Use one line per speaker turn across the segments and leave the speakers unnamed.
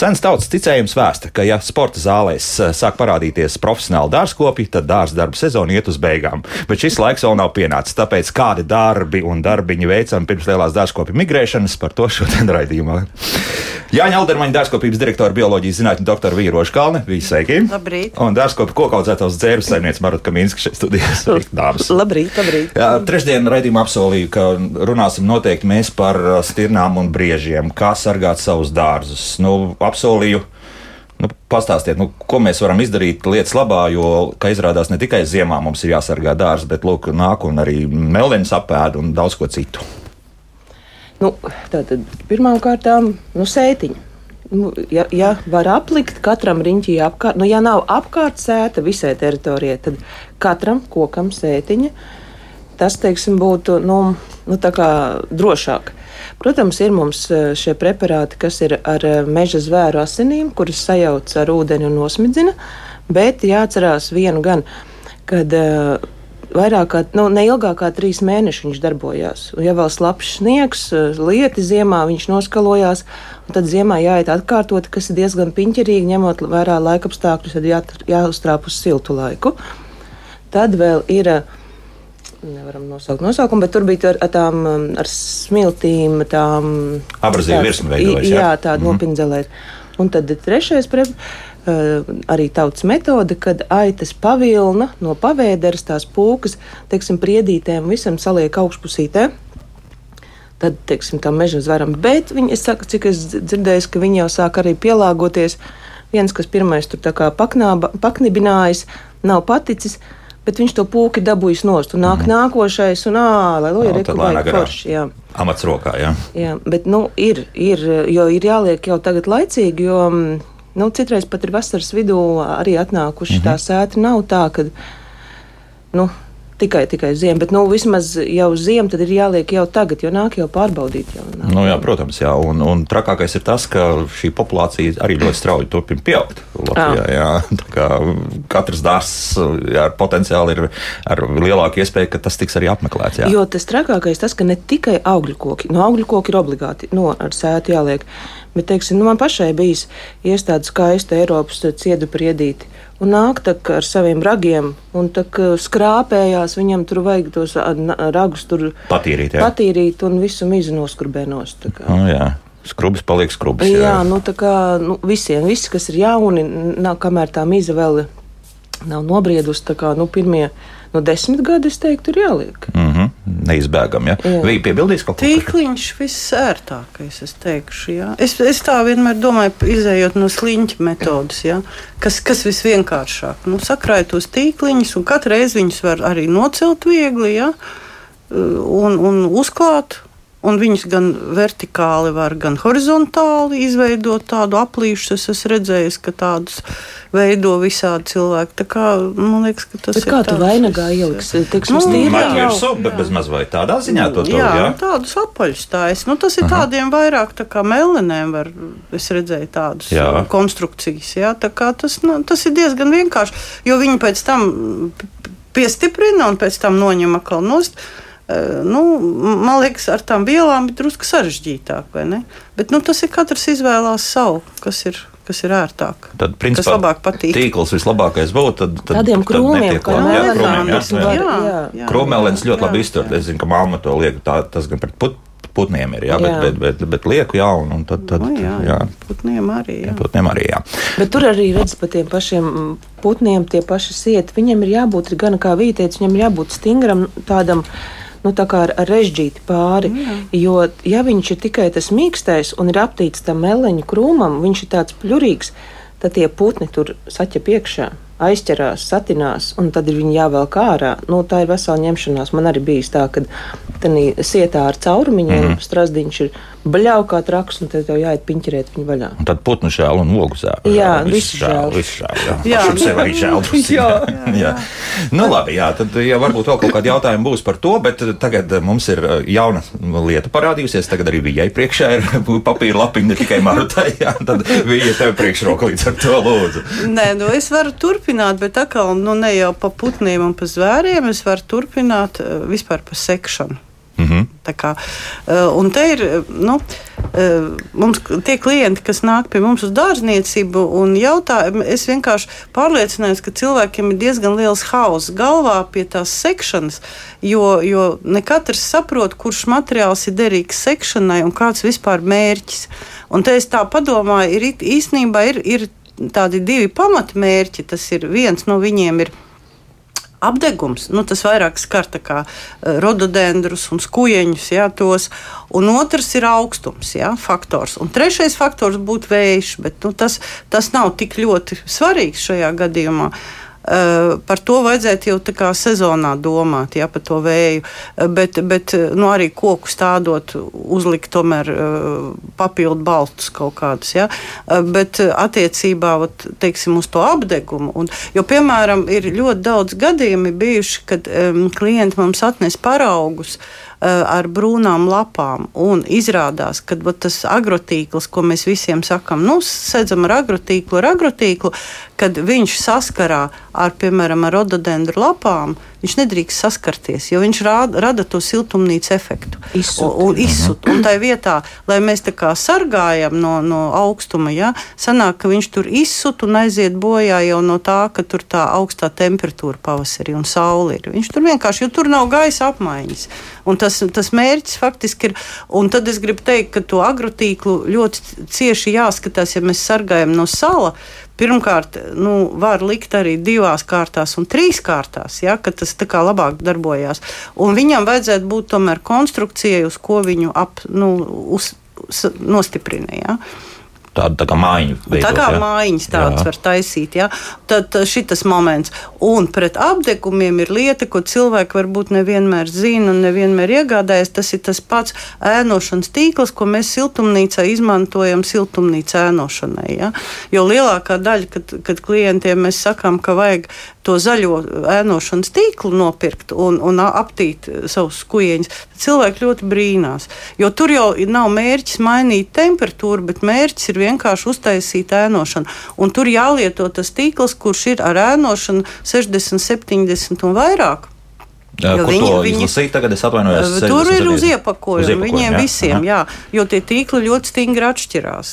Sens tautas ticējums vēsta, ka, ja sporta zālēs eh, sāk parādīties profesionāli dārzkopi, tad dārza darba sezona iet uz beigām. Bet šis laiks vēl nav pienācis, tāpēc kādi darbi un darbiņi veicami pirms lielās dārzkopi migrēšanas par to šodien raidījumā. Jāņa Aldermaņa dārzkopības direktora bioloģijas zinātņu doktora Vīroša Kalne. Visi sveiki!
Labrīt!
Un dārzkopi kokaudzētos dzērus saimniece Maruta Kaminska šeit studijās. Dāmas!
Labrīt, labrīt!
Jā, trešdien raidījumā apsolīju, ka runāsim noteikti mēs par stirnām un briežiem, kā sargāt savus dārzus. Nu, apsolīju. Nu, pastāstiet, nu, ko mēs varam izdarīt lietas labā, jo, kā izrādās, ne tikai ziemā mums ir jāsargā dārsts, bet lūk, nāk un arī melnēs apēd un daudz ko citu.
Nu, tātad pirmām kārtām nu, sētiņa. Nu, ja, ja var aplikt katram riņķī apkārt, nu, ja nav apkārt sēta visai teritorijai, tad katram kokam sētiņa. Tas, teiksim, būtu nu, nu, drošāk. Protams, ir mums eh, šie preparāti, kas ir ar eh, meža zvēru asinīm, kuras sajauc ar ūdeni un nosmidzina, bet jāatcerās vienu gan, kad uh, vairāk kā, nu, neilgāk kā trīs mēnešus viņš darbojās. Un, ja vēl slapjš sniegs, lieti ziemā viņš noskalojās, tad ziemā jāiet atkārtot, kas ir diezgan piņķerīgi, ņemot vērā laikapstākļus, tad jā, jāuztrāp uz siltu laiku. Tad vēl ir uh, nevaram nosaukt nosaukumu, bet tur bija ar, ar tām um, ar smiltīm, tām
abrazīvu virsmu veidojas.
Jā, tāda mm -hmm. nopinzelēt. Un tad trešais pre, uh, arī tautas metode, kad aitas pavilna no pavēderes tās pūkas, teiksim, priedītēm visam saliek augšpusītē. Tad, teiksim, tam meža zvaram, bet viņi, es saku, cik es dzirdēju, ka viņi jau sāk arī pielāgoties. Viens, kas pirmais tur tā kā paknāba, paknibinājis, nav paticis, bet viņš to pūki dabūjis nost. Un nāk mm. nākošais, un lai ir rekuģēta forši. Jā.
Amats rokā, jā.
Jā, bet, nu, ir, ir, jo ir jāliek jau tagad laicīgi, jo, nu, citreiz pat ir vasaras vidū arī atnākuši mm -hmm. tā sēta nav tā, ka, nu, tikai, tikai ziema. Bet nu, vismaz jau ziema tad ir jāliek jau tagad, jo nāk jau pārbaudīt. Jau nāk.
nu, jā, protams, jā. Un, un trakākais ir tas, ka šī populācija arī ļoti strauji turpina pieaugt. Latvijā, jā. Jā, katrs dārsts ar potenciālu ir ar lielāku iespēju, ka tas tiks arī apmeklēts. Jā.
Jo tas trakākais tas, ka ne tikai augļu koki, no augļu koki ir obligāti no, ar sētu jāliek. Bet, teiksim, nu, man pašai bija iestāde skaista Eiropas ciedu priedīti un nāk ar saviem ragiem, un skrāpējās, viņam tur vajag tos ragus
patīrīt, jā.
patīrīt un visu mizu noskurbē nost.
Nu, jā. Skrubis paliek skrubis.
Jā, jā nu tā kā nu, visiem, visi, kas ir jauni, nav, kamēr tā miza vēl nav nobriedusi, tā kā nu, pirmie nu, desmit gadi, es teiktu, ir jāliek.
Mm -hmm. Neizbēgami. Ja? Viņa piebildīs kaut ko
tādu. Tīkliņš visērtākais, es teikšu. Ja? Es, es tā vienmēr domāju, izējot no sliņķa metodas, ja? kas, kas visvienkāršāk. Nu, sakrāj tos tīkliņus, un katru reizi viņus var arī nocelt viegli ja? un, un uzklāt Un viņus gan vertikāli, var, gan horizontāli izveidot tādu aplīšu. Es esmu redzējis, ka tādus veido visādi cilvēki. Tā kā, man liekas, ka tas
bet ir. Kā tu vainagā ieliksi? Teiksim, nu,
stīri, jā, jau, bet bez maz vai tādā ziņā to
to, jā, jā? tādus apaļus tājas. Nu, tas ir Aha. tādiem vairāk tā kā melnēm var, es redzēju tādus jā. konstrukcijas. Jā, tā kā tas, nu, tas ir diezgan vienkārši, jo viņi pēc tam piestiprina un pēc tam noņem atkal nost. Nu, man liekas, ar tām vielām ir drusku sarežģītāk. Bet nu, tas ir katrs izvēlās savu, kas ir. Kas ir ērtāk?
Tad, principā, kas labāk patīk? Tīkls vislabākais būtu. Tad, tad,
Tādiem krūmiem, kā
melnēm. Krūmēlens ļoti labi iztur. Es zinu, ka mamma to liek. Tā, tas gan pret put, putniem ir, jā, jā. Bet, bet, bet, bet lieku jā, un, un tad, tad
no, nu jā, jā. Putniem arī. Jā.
Putniem arī jā.
Bet tur arī redz par tiem pašiem putniem, tie paši sieti. Viņiem ir jābūt gan kā vītēts, viņam ir jābūt stingram tādam nu, ar, ar režģīti pāri. Jā. Jo, ja viņš ir tikai tas mīkstais un ir aptīts tam meleņu krūmam, viņš ir tāds pļurīgs, tad tie putni tur saķep iekšā. Aizķerās, satinās, un tad ir viņi jāvelk ārā. Nu, tā ir vesela ņemšanās. Man arī bija tā, ka sietā ar caurumiņiem, mm. strasdiņš ir bļaukā traks, un tad tev jāiet piņķerēt viņu vaļā.
Un tad putnu žēl un logu zēl.
Jā,
viss
visu
žēl. Viss žēl. Jā,
Jā,
Pašam sev arī žēl.
Jā.
jā. jā. Nu, labi, jā, tad jā, varbūt vēl kaut kādi jautājumi būs par to, bet tagad mums ir uh, jauna lieta parādījusies. Tagad arī Vijai priekšā ir papīra lapiņa, ne tikai Marutai. Jā, tad Vija tev priekšroka līdz ar to lūdzu.
Nē, nu es varu turpināt, bet atkal nu, ne jau pa putniem un pa zvēriem. Es varu turpināt eh, vispār pa sekšanu.
Mm -hmm.
Tā kā, eh, un te ir nu, eh, mums tie klienti, kas nāk pie mums uz dārzniecību un jautā, es vienkārši pārliecinājos, ka cilvēkiem ir diezgan liels hauss galvā pie tās sekšanas, jo, jo ne katrs saprot, kurš materiāls ir derīgs sekšanai un kāds vispār mērķis. Un te es tā padomāju, ir īstenībā ir, ir tādi divi pamatmērķi. Tas ir viens no viņiem ir apgabals, nu, tas vairāk skar kā eh, rododendrus un skujeņus, jā, tos, un otrs ir augstums, jā, faktors. Un trešais faktors būtu vējš, bet nu, tas, tas nav tik ļoti svarīgs šajā gadījumā. Uh, par to vajadzētu jau tā kā sezonā domāt, ja par to vēju. Uh, bet, bet uh, nu, arī koku stādot, uzlikt tomēr papildu balstus kaut kādus. Ja? Bet attiecībā vat, teiksim, uz to apdegumu, un, jo piemēram ir ļoti daudz gadījumi bijuši, kad um, klienti mums atnes paraugus uh, ar brūnām lapām. Un izrādās, ka tas agrotīkls, ko mēs visiem sakām, nu, sēdzam ar agrotīklu, ar agrotīklu, kad viņš saskarā ar, piemēram, ar rododendru lapām, viņš nedrīkst saskarties, jo viņš rāda, rada to siltumnīca efektu.
Izsut.
Un, un izsut. Un tā vietā, lai mēs tā kā sargājam no, no augstuma, ja, sanāk, ka viņš tur izsut un aiziet bojā jau no tā, ka tur tā augstā temperatūra pavasarī un saule ir. Viņš tur vienkārši, jo tur nav gaisa apmaiņas. Un tas, tas mērķis faktiski ir, un tad es gribu teikt, ka to agrotīklu ļoti cieši jāskatās, ja mēs sargājam no sala. Pirmkārt, nu, var likt arī divās kārtās un trīs kārtās, ja, ka tas tā kā labāk darbojās. Un viņam vajadzētu būt tomēr konstrukcijai, uz ko viņu ap, nu, uz, nostiprina. Ja.
Tāda tā kā mājiņa.
Tā kā
ja?
mājiņas tādas
Jā.
var taisīt, ja? tad šis moments. Un pret apgabumiem ir lieta, ko cilvēki varbūt nevienmēr zina un nevienmēr iegādājas. Tas ir tas pats ēnošanas tīkls, ko mēs siltumnīcā izmantojam siltumnīcā ēnošanai. Ja? Jo lielākā daļa, kad, kad klientiem mēs sakām, ka vajag to zaļo ēnošanas tīklu nopirkt un, un aptīt savus skujeņus, cilvēki ļoti brīnās. Jo tur jau nav mērķis mainīt temperatūru, bet mērķis ir vienkārši uztaisīt ēnošanu. Un tur jālieto tas tīkls, kurš ir ar ēnošanu 60, 70 un vairāk. Jo
Kur
viņi-
to
viņi-
izlasīt tagad? Es atvainojos.
Tur ir
67.
uz iepakojuma.
Uz iepakojuma,
Viņiem
jā.
visiem,
Aha.
jā, jo tie tīkli ļoti stingri atšķirās.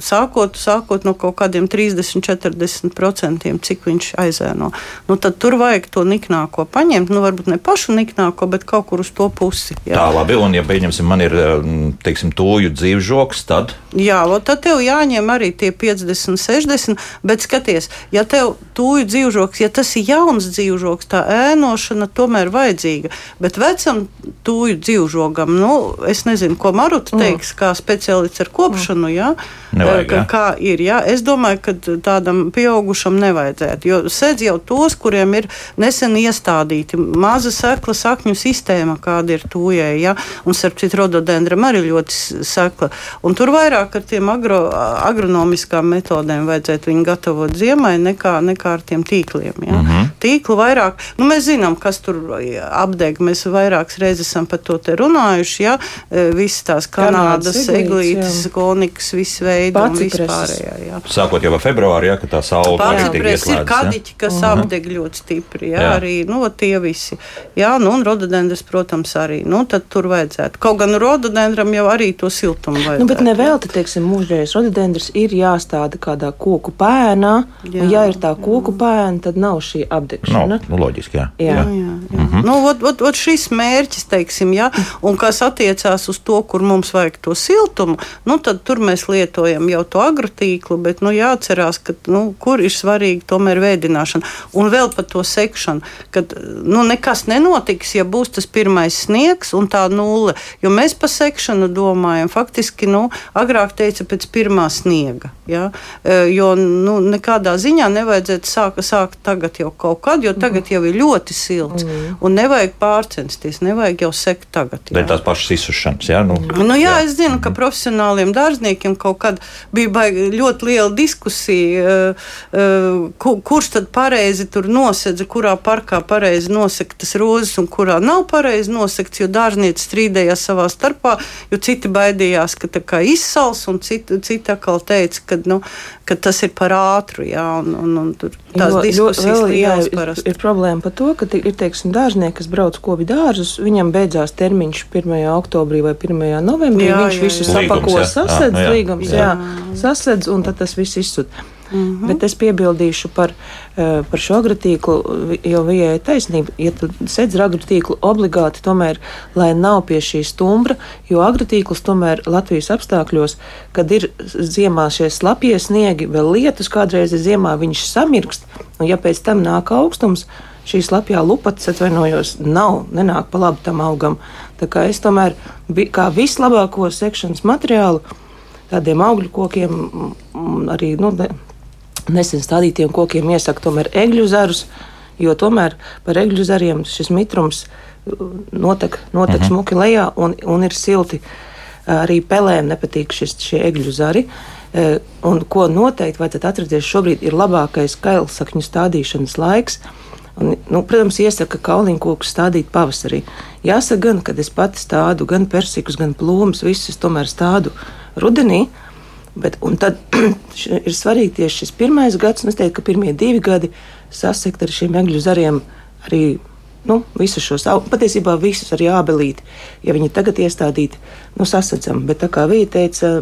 Sākot, sākot no kaut kādiem 30, 40%, cik viņš aizēno. Nu, tad tur vajag to niknāko paņemt. Nu, varbūt ne pašu niknāko, bet kaut kur uz to pusi. Jā,
Tā labi, un ja pieņemsim, man ir mm, teiksim, tūju dzīvžoks, tad
jā lo, tad tev jāņem arī tie 50, 60. Bet skaties, ja tev tūju dzīvžoks, ja tas ir jauns dzīvžoks, tā ēnošana tomēr vajadzīga. Bet vecam tūju dzīvžogam, nu, es nezinu, ko Maruta teiks, kā speciālists ar kopšanu. Jā,
Nevajag, jā.
kā ir. Jā. Es domāju, ka tādam pieaugušam nevajadzētu. Jo sēdz jau tos, kuriem ir nesen iestādīti maza sekla sakņu sistēma, kāda ir tūjai. Ja? Un starp citu, rododendram arī ļoti sekla. Un tur vairāk ar tiem agro, agronomiskām metodēm vajadzētu viņu gatavot ziemai nekā, nekā ar tiem tīkliem. Ja? Mm -hmm. Tīklu vairāk, nu mēs zinām, kas tur apdeg. Mēs vairākas reizes esam par to te runājuši. Ja? E, Visas tās Kanādas,
Kanādas eglītes,
konikas, visu veidu un vispārējā. Jā.
sākot jau ar februāru, ja, kad tā saule arī tiek
Pārspējas ir kadiķi, kas uh -huh. apdeg ļoti stipri. Jā,
Jā.
arī nu, tie visi. Jā, nu, un rododendrs, protams, arī. Nu, tad tur vajadzētu. Kaut gan rododendram jau arī to siltumu vajag.
Nu, bet nevelti, teiksim, mūžreiz rododendrs ir jāstāda kādā koku pēnā.
Jā.
Un, ja ir tā koku pēna, tad nav šī apdegšana.
No, nu, loģiski, jā.
Jā.
Jā, jā, jā. Mm -hmm. Nu, ot, ot, ot šis mērķis, teiksim, ja, un kas attiecās uz to, kur mums vajag to siltumu, nu, tad tur mēs lietojam jau to agrotīklu, bet nu, jāatcerās, ka, nu, kur ir svarīga tomēr vēdināšana. Un vēl par to sekšanu, kad nu, nekas nenotiks, ja būs tas pirmais sniegs un tā nulle. Jo mēs par sekšanu domājam, faktiski, nu, agrāk teica pēc pirmā sniega. Ja? E, Jo nu, nekādā ziņā nevajadzētu sākt sāk tagad jau kaut kad, jo tagad jau ir ļoti silts. Mm. Un nevajag pārcensties, nevajag jau sekt tagad.
Bet tās pašas izsušanas, jā, nu,
Nu, jā, jā, es zinu, ka profesionāliem dārzniekiem kaut kad bija baigi, ļoti liela diskusija, uh, ku, kurš tad pareizi tur nosedza, kurā parkā pareizi nosegtas rozes un kurā nav pareizi nosegtas, jo dārznieki strīdējās savā starpā, jo citi baidījās, ka tā kā izsals, un citi, citi atkal teica, ka, nu, ka tas ir par ātru, jā, un, un, un tur tās
Jo- jo-
diskusijas
vēl, jā, ir, ir problēma par to, ka ir teiksim, dārznieki, kas brauc kopi dārzus, viņam beidzās termiņš 1. oktobrī vai 1. novembrī.
Jā,
viņš
jā,
visu
jā.
sapako,
Līgums, jā.
sasedz,
Ah, jā.
līgums, jā. sasedz, un tad tas viss izsūta.
Mhm.
Bet es piebildīšu par, eh, par šo agrotīklu, jo viņai ir taisnība. Ja tu sedz ar agrotīklu obligāti, tomēr, lai nav pie šī stumbra, jo agrotīkls tomēr Latvijas apstākļos, kad ir ziemā šie slapjie sniegi, vēl lietus kādreiz ir ziemā, viņš samirkst, un ja pēc tam nāk augstums, šī slapjā lupats, atvainojos, nav, nenāk pa labi tam augam. Tā kā es tomēr, vi- kā vislabāko sekšanas materiālu, tādiem augļu kokiem, mm, mm, arī nu, ne- nesen stādītiem kokiem iesaku tomēr egļu zarus, jo tomēr par egļu zariem šis mitrums uh, notek, notek smuki lejā un, un ir silti. Arī pelēm nepatīk šis, šie egļu zari. Eh, Un ko noteikti vajadzētu atcerēties šobrīd, ir labākais kailsakņu stādīšanas laiks. Un, nu, protams, iesaka kauliņu kokus stādīt pavasarī. Jāsaka, gan, kad es pati stādu gan persikus, gan plūmus, visus tomēr stādu rudenī. Bet, tad ir svarīgi tieši šis pirmais gads, un es teiktu, ka pirmie divi gadi sasekt ar šiem egļu zariem arī nu, visus šos, patiesībā visus arī ābelīti. Ja viņi tagad iestādīti, nu, sasedzam. Bet tā kā viņa teica,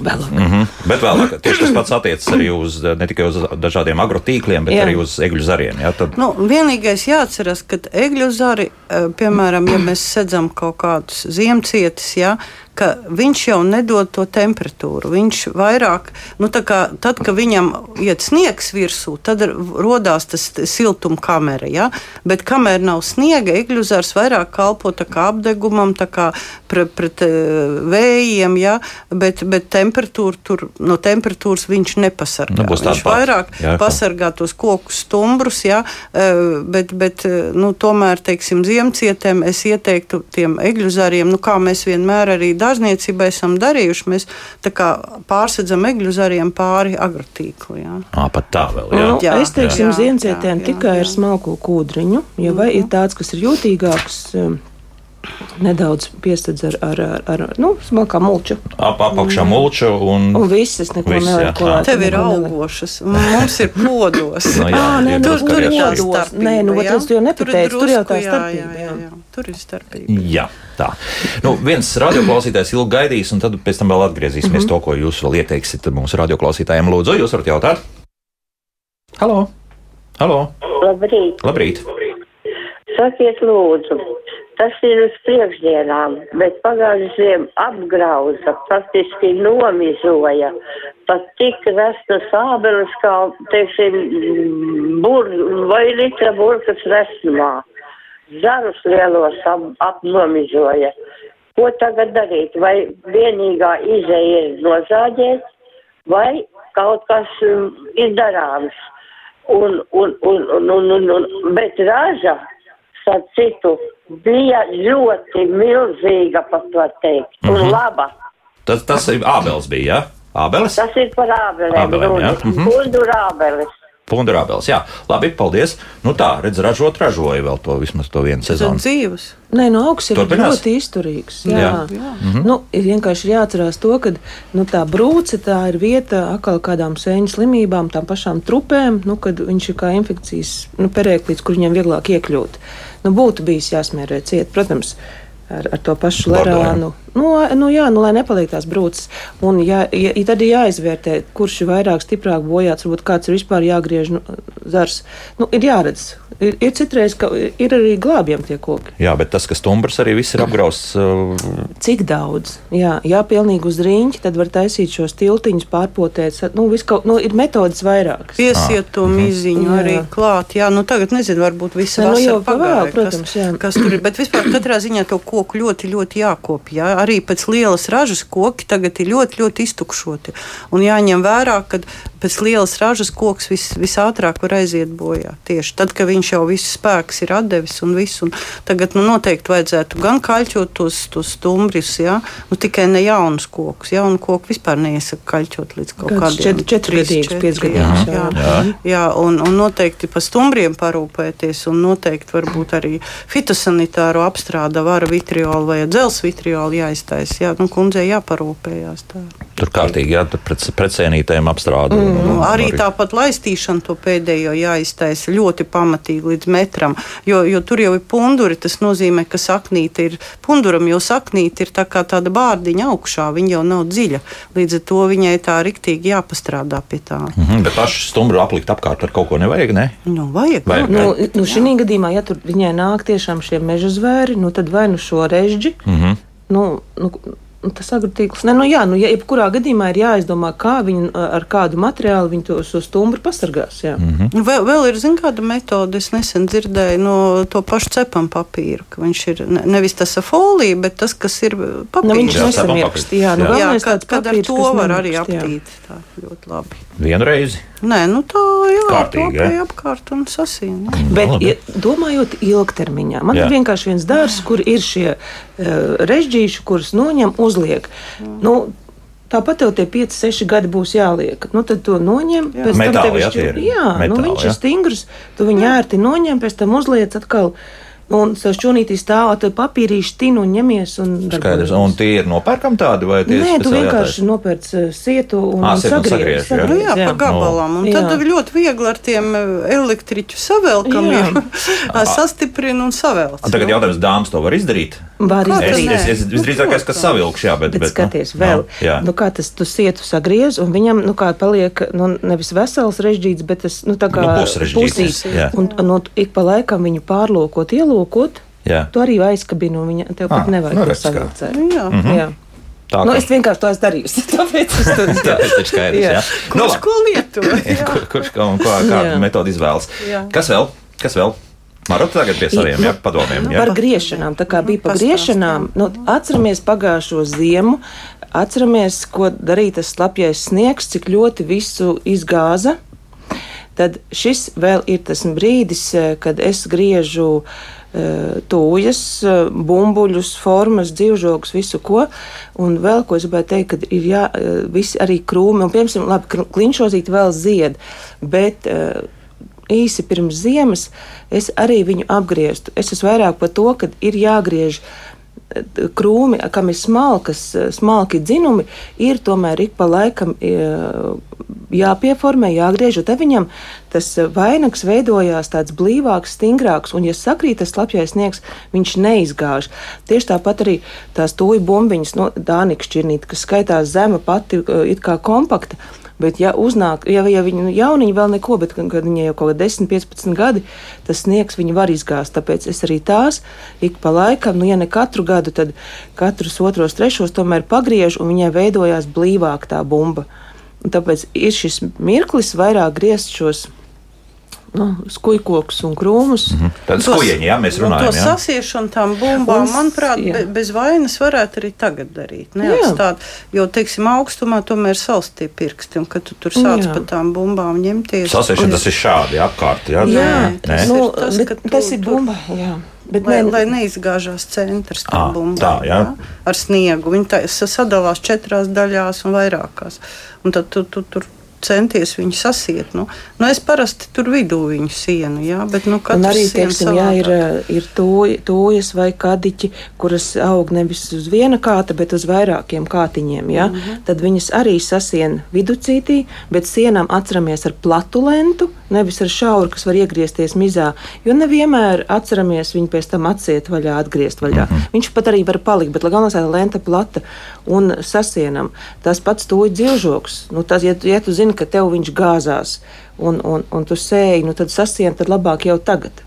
vēlāk.
Mm -hmm. Bet vēlāk, tieši tas pats attiecas arī uz ne tikai uz dažādiem agrotīkliem, bet
Jā.
arī uz egļu zariem. Jā, tad,
Nu, vienīgais jāatcerās, ka egļu zari, piemēram, ja mēs sedzam kaut kādus ziemcietis, ja, ka viņš jau nedod to temperatūru. Viņš vairāk, nu, kā, tad, kad viņam iet sniegs virsū, tad rodās tas siltuma kamera. Ja? Bet kamēr nav sniega, egļu zars vairāk kalpo kā apdegumam, kā pret, pret eh, vējiem, ja? bet, bet temperatūra tur, no temperatūras viņš nepasargā.
Nu,
viņš vairāk
Jā,
pasargā tos koku stumbrus, ja, eh, bet, bet eh, nu, tomēr, teiksim, ziemcietēm es ieteiktu tiem egļu zariem, nu, kā mēs vienmēr arī dārzniecībā esam darījuši, mēs tā kā pārsedzam egļu zariem pāri agrotīklu. Ja.
à, pat tā vēl. Jā.
Nu,
Jā,
es teiksim,
jā,
ziemcietēm
jā,
tikai
jā.
ar smalku kūdriņu. Ja vai ir tāds, kas ir jūtīgāks, um, nedaudz piesadz ar, ar, ar, ar nu, smalkā mulču.
Ap, apakšā mulču un.
Un viss, es neko
Viss, jā.
klāt.
Tev ir augošas, mums ir podos.
Nu, jā,
Ā, nē,
ir
nu, tur
arī
ir
atšķirība.
jādos. Nē, nu, bet es to jau nepateicu, tur jau tā
jā,
starpība,
Jā, jā,
jā.
jā, tur ir starpība.
Jā, tā. Nu, viens radioklausītājs ilgi gaidīs, un tad pēc tam vēl atgriezīsimies mm -hmm. to, ko jūs vēl ieteiksiet mūsu radioklausītājiem. Lūdzu, jūs varat jautāt? Halo! Halo!
Labrīt!
Labrīt!
Sakiet, lūdzu, tas ir uz priekšdienām, bet pagājušajiem apgrauza, faktiski nomizoja. Pat tik rastas ābeles, kā, teiksim, bur, vai litra burkas resnumā. Zarus lielos ap, apnomizoja. Ko tagad darīt? Vai vienīgā izēja ir nozāģēt, vai kaut kas um, ir darāms? Un, un, un, un, un, un, un, bet raža, starp citu, bija ļoti milzīga, pat var teikt, un
Mhm.
laba.
Tas, tas ir Ābels bija, jā? Ābeles?
Tas ir par ābelēm,
Ābelēm, jā. Mhm.
kundu ābeles.
Punda Ābeles, jā. Labi, paldies. Nu tā, redz, ražot, ražoja vēl to vismaz to vienu sezonu.
dzīves.
Nē, no augšas ir
Turpinās?
ļoti izturīgs. Jā,
Jā.
jā. Mhm. Nu, ir vienkārši jāatcerās to, ka nu, tā brūce tā ir vieta atkal kādām sēņu slimībām, tām pašām trupēm, nu, kad viņš ir kā infekcijas nu, perēklīts, kur viņam vieglāk iekļūt. Nu, būtu bijis jāsmērē ciet, protams. Ar, ar to pašu
Bordo, jā.
Nu, nu, jā, nu, lai nepaliek tās brūces. Un jā, ja, ja tad ir jāizvērtē, kurš ir vairāk, stiprāk bojāts, varbūt kāds ir vispār jāgriež nu, zars. Nu, ir jāredz. Ir, ir citreiz, ka ir arī glābjami tie koki.
Jā, bet tas, kas stumbrs arī viss ir apgrausts. Uh,
Cik daudz? Jā, jā pilnīgi uz rīņķa, tad var taisīt šos tiltiņus, pārpotēt. Nu, viss kaut, nu, ir metodas vairākas.
Piesiet to miziņu
Jā.
arī klāt. Jā, nu tagad nezinu, varbūt viss
Nē, nu jau
vasara
pavēl,
pagāja,
protams, jā.
kas, kas tur ir. Bet vispār katrā ziņā to koku ļoti, ļoti jākopja. Jā. Arī pēc lielas ražas koki tagad ir ļoti, ļoti iztukšoti. Un jāņem vērā, ka pēc lielas ražas koks vis, visātrāk var aiziet bojā. Tieši tad, kad viņš jau viss spēks ir atdevis un viss. Un tagad nu, noteikti vajadzētu gan kaļķot tos, tos stumbris, ja? nu, tikai ne jaunus kokus. Jaunu koku vispār neiesaka kaļķot līdz kaut
Kāds
kādiem
čet- četrgadīgs, piecgadīgs,
Jā,
jā.
jā, jā un, un noteikti par stumbriem parūpēties, un noteikti varbūt arī fitosanitāro apstrāda vara vitriolu vai dzels vitriolu jāiztaisa. Jā, nu, kundzei jāparūpējās. Tā.
Tur kārtīgi, jā, tur pret, pret cienītēm apstrādi. un-
Nu,
un
arī tāpat laistīšana to pēdējo jāiztaisa ļoti pamatīgi līdz metram, jo, jo tur jau ir punduri. Tas nozīmē, ka saknīte ir punduram, jo saknīte ir tā kā tāda bārdiņa augšā, viņa jau nav dziļa. Līdz ar to viņai tā riktīgi jāpastrādā pie tā.
Mhm, bet pašu stumbru aplikt apkārt ar kaut ko nevajag, ne?
Nu, vajag.
Vajag.
Nu, nu, šī gadījumā, ja tur viņai nāk tiešām šie meža zvēri, nu, tad vai nu šo režģi, mm
Mhm.
-hmm. nu, nu, nu, tas agritīkls. Ne, nu, jā, nu, ja, jebkurā gadījumā ir jāizdomā, kā viņi ar kādu materiālu viņi to šo stumbru pasargās. Jā. Mm -hmm.
Nu, Vēl, vēl ir zin, kāda metode, es nesen dzirdēju no to pašu cepam papīra, ka viņš ir ne, nevis tas ar foliju, bet tas, kas ir papīrs.
Nu, viņš
Jā,
nesamirkst. Jā, nu,
Jā.
Jā, kad, kad ar
papīrs,
to var arī
nemirkst, jā.
aptīt. Tā ļoti labi.
Vienreiz.
Nē, nu tā jā,
Kārtīgi,
to
ja?
apkārt un.
Bet,
Nu, labi.
ja, domājot ilgtermiņā, man
Jā.
ir vienkārši viens dārsts, kur ir šie uh, režģīši, kurus noņem, uzliek. Nu, Tāpat tev tie 5, 6 gadi būs jāliek. Nu, tad to noņem. Jā. Pēc
Metāli,
tam tev
jā,
ir.
ir
Jā, nu,
metāli,
viņš
jā.
ir stingrs. Tu viņu ērti noņem, pēc tam uzliec atkal. Un tas čūnītī stāv, tad papīrīši tin un ņemies. Un
Skaidrs. Un tie ir nopērkami tādi vai tie ir
Nē, tu vienkārši nopērc uh, sietu un,
Ā,
un
sietu un
sagriež.
sagriež, jā.
Nu, jā, pa gabalām. Un
Jā.
tad ir ļoti viegli ar tiem eh, elektriķu savelkamiem sastiprina un savelc.
Un tagad jautājums, dāmas to var izdarīt?
Var
Kā
Es,
izdarīt.
nē?
es, es visdrīzākais, ka savilkšu, jā, bet,
Bet, bet skaties,
nu,
vēl,
nu, jā.
nu, kā tas tu sietu sagriez, un viņam, nu, kā paliek, nu, nevis vesels režģīts, bet tas, nu, tā kā
Nu, jā.
Un, nu, ik pa laikam viņu pārlūkot, ielūkot,
Jā.
tu arī aizkabini, un viņa tev
Ah,
pat nevajag
nu,
to savilcēt.
Jā.
Mhm.
Jā.
Tā
Nu,
kā-
es vienkārši to esmu darījusi, tāpēc es to.
Nu,
Kurš
labi.
ko lieto? Jā.
Kur, kurš kā un kā, kādu metodi izvēlas?
Jā.
Kas vēl? Kas vēl? Marot tagad pie saviem jā, padomiem. Jā.
Par griešanām, tā kā bija par
Pastāst,
griešanām, nu, atceramies pagājušo ziemu, atceramies, ko darīja tas slapjais sniegs, cik ļoti visu izgāza. Tad šis vēl ir tas brīdis, eh, kad es griežu uh, tūjas, eh, bumbuļus, formas, dzīvžogus, visu ko. Un vēl ko es gribēju teikt, kad ir jā, eh, visi arī krūmi, un piemēram, labi, kliņšozīt vēl zied, bet uh, īsi pirms ziemas es arī viņu apgrieztu. Es esmu vairāk par to, ka ir jāgriež eh, krūmi, kam ir smalkas, eh, smalki dzinumi, ir tomēr ik pa laikam eh, jāpieformē, jāgriež, un te viņam tas vainags veidojās tāds blīvāks, stingrāks, un, ja sakrīt tas lapjais sniegs, viņš neizgāž. Tieši tāpat arī tās tūju bumbiņas, no Dānikas šķirnīte, kas skaitās zema pati, it kā kompakta, Bet, ja uznāk, ja, ja viņi nu, jauniņi vēl neko, bet kad viņai jau kaut kādi 10, 15 gadi, tas sniegs viņi var izgāzt. Tāpēc es arī tās ik pa laikam, nu, ja ne katru gadu, tad katrus otros, trešos tomēr pagriežu, un viņai veidojās blīvāk tā bumba. Un tāpēc ir šis mirklis vairāk griezt šos nu, skujkokus un krūmus. Mm -hmm.
Tad skujeņi, jā, mēs
Nu,
runājam.
to
Jā.
sasiešanu tām bumbām,
Un-
manuprāt,
jā.
be, bez vainas varētu arī tagad darīt. Neatstāt, jo, teiksim, augstumā tomēr salst tie pirksti, un kad tu tur sāc
Jā.
pa tām bumbām ņemties.
Sasiešana tas ir šādi apkārt. Jā,
Jā, nu,
Tas,
bet
ka
tas
tu-
ir
tu-
bumba. Jā. Bet,
Lai,
ne,
lai neizgāžās centrs tam bumbām
tā, jā.
ar sniegu. Viņi tā, sa- sadalās četrās daļās un vairākās. Un tad tu, tu tur centies viņu sasiet. Nu, nu es parasti tur vidū viņu sienu, jā, bet nu,
arī, teiksim, jā, ir, ir tūjas vai kadiķi, kuras aug nevis uz viena kāta, bet uz vairākiem kātiņiem. Ja? Mm. -hmm. Tad viņas arī sasien viducītī, bet sienām atceramies ar platu lentu, nevis ar šauru, kas var iegriezties mizā. Jo nevienmēr atceramies viņu pēc tam atsiet vaļā, atgriezt vaļā. Mm -hmm. Viņš pat arī var palikt, bet lai galvenais ir lenta plata un sasienam. Tas pats tūj dzīvžoks. Nu, tas, ja, ja tu zini, ka tev viņš gāzās un, un, un tu sēji, nu, tad sasien, tad labāk jau tagad.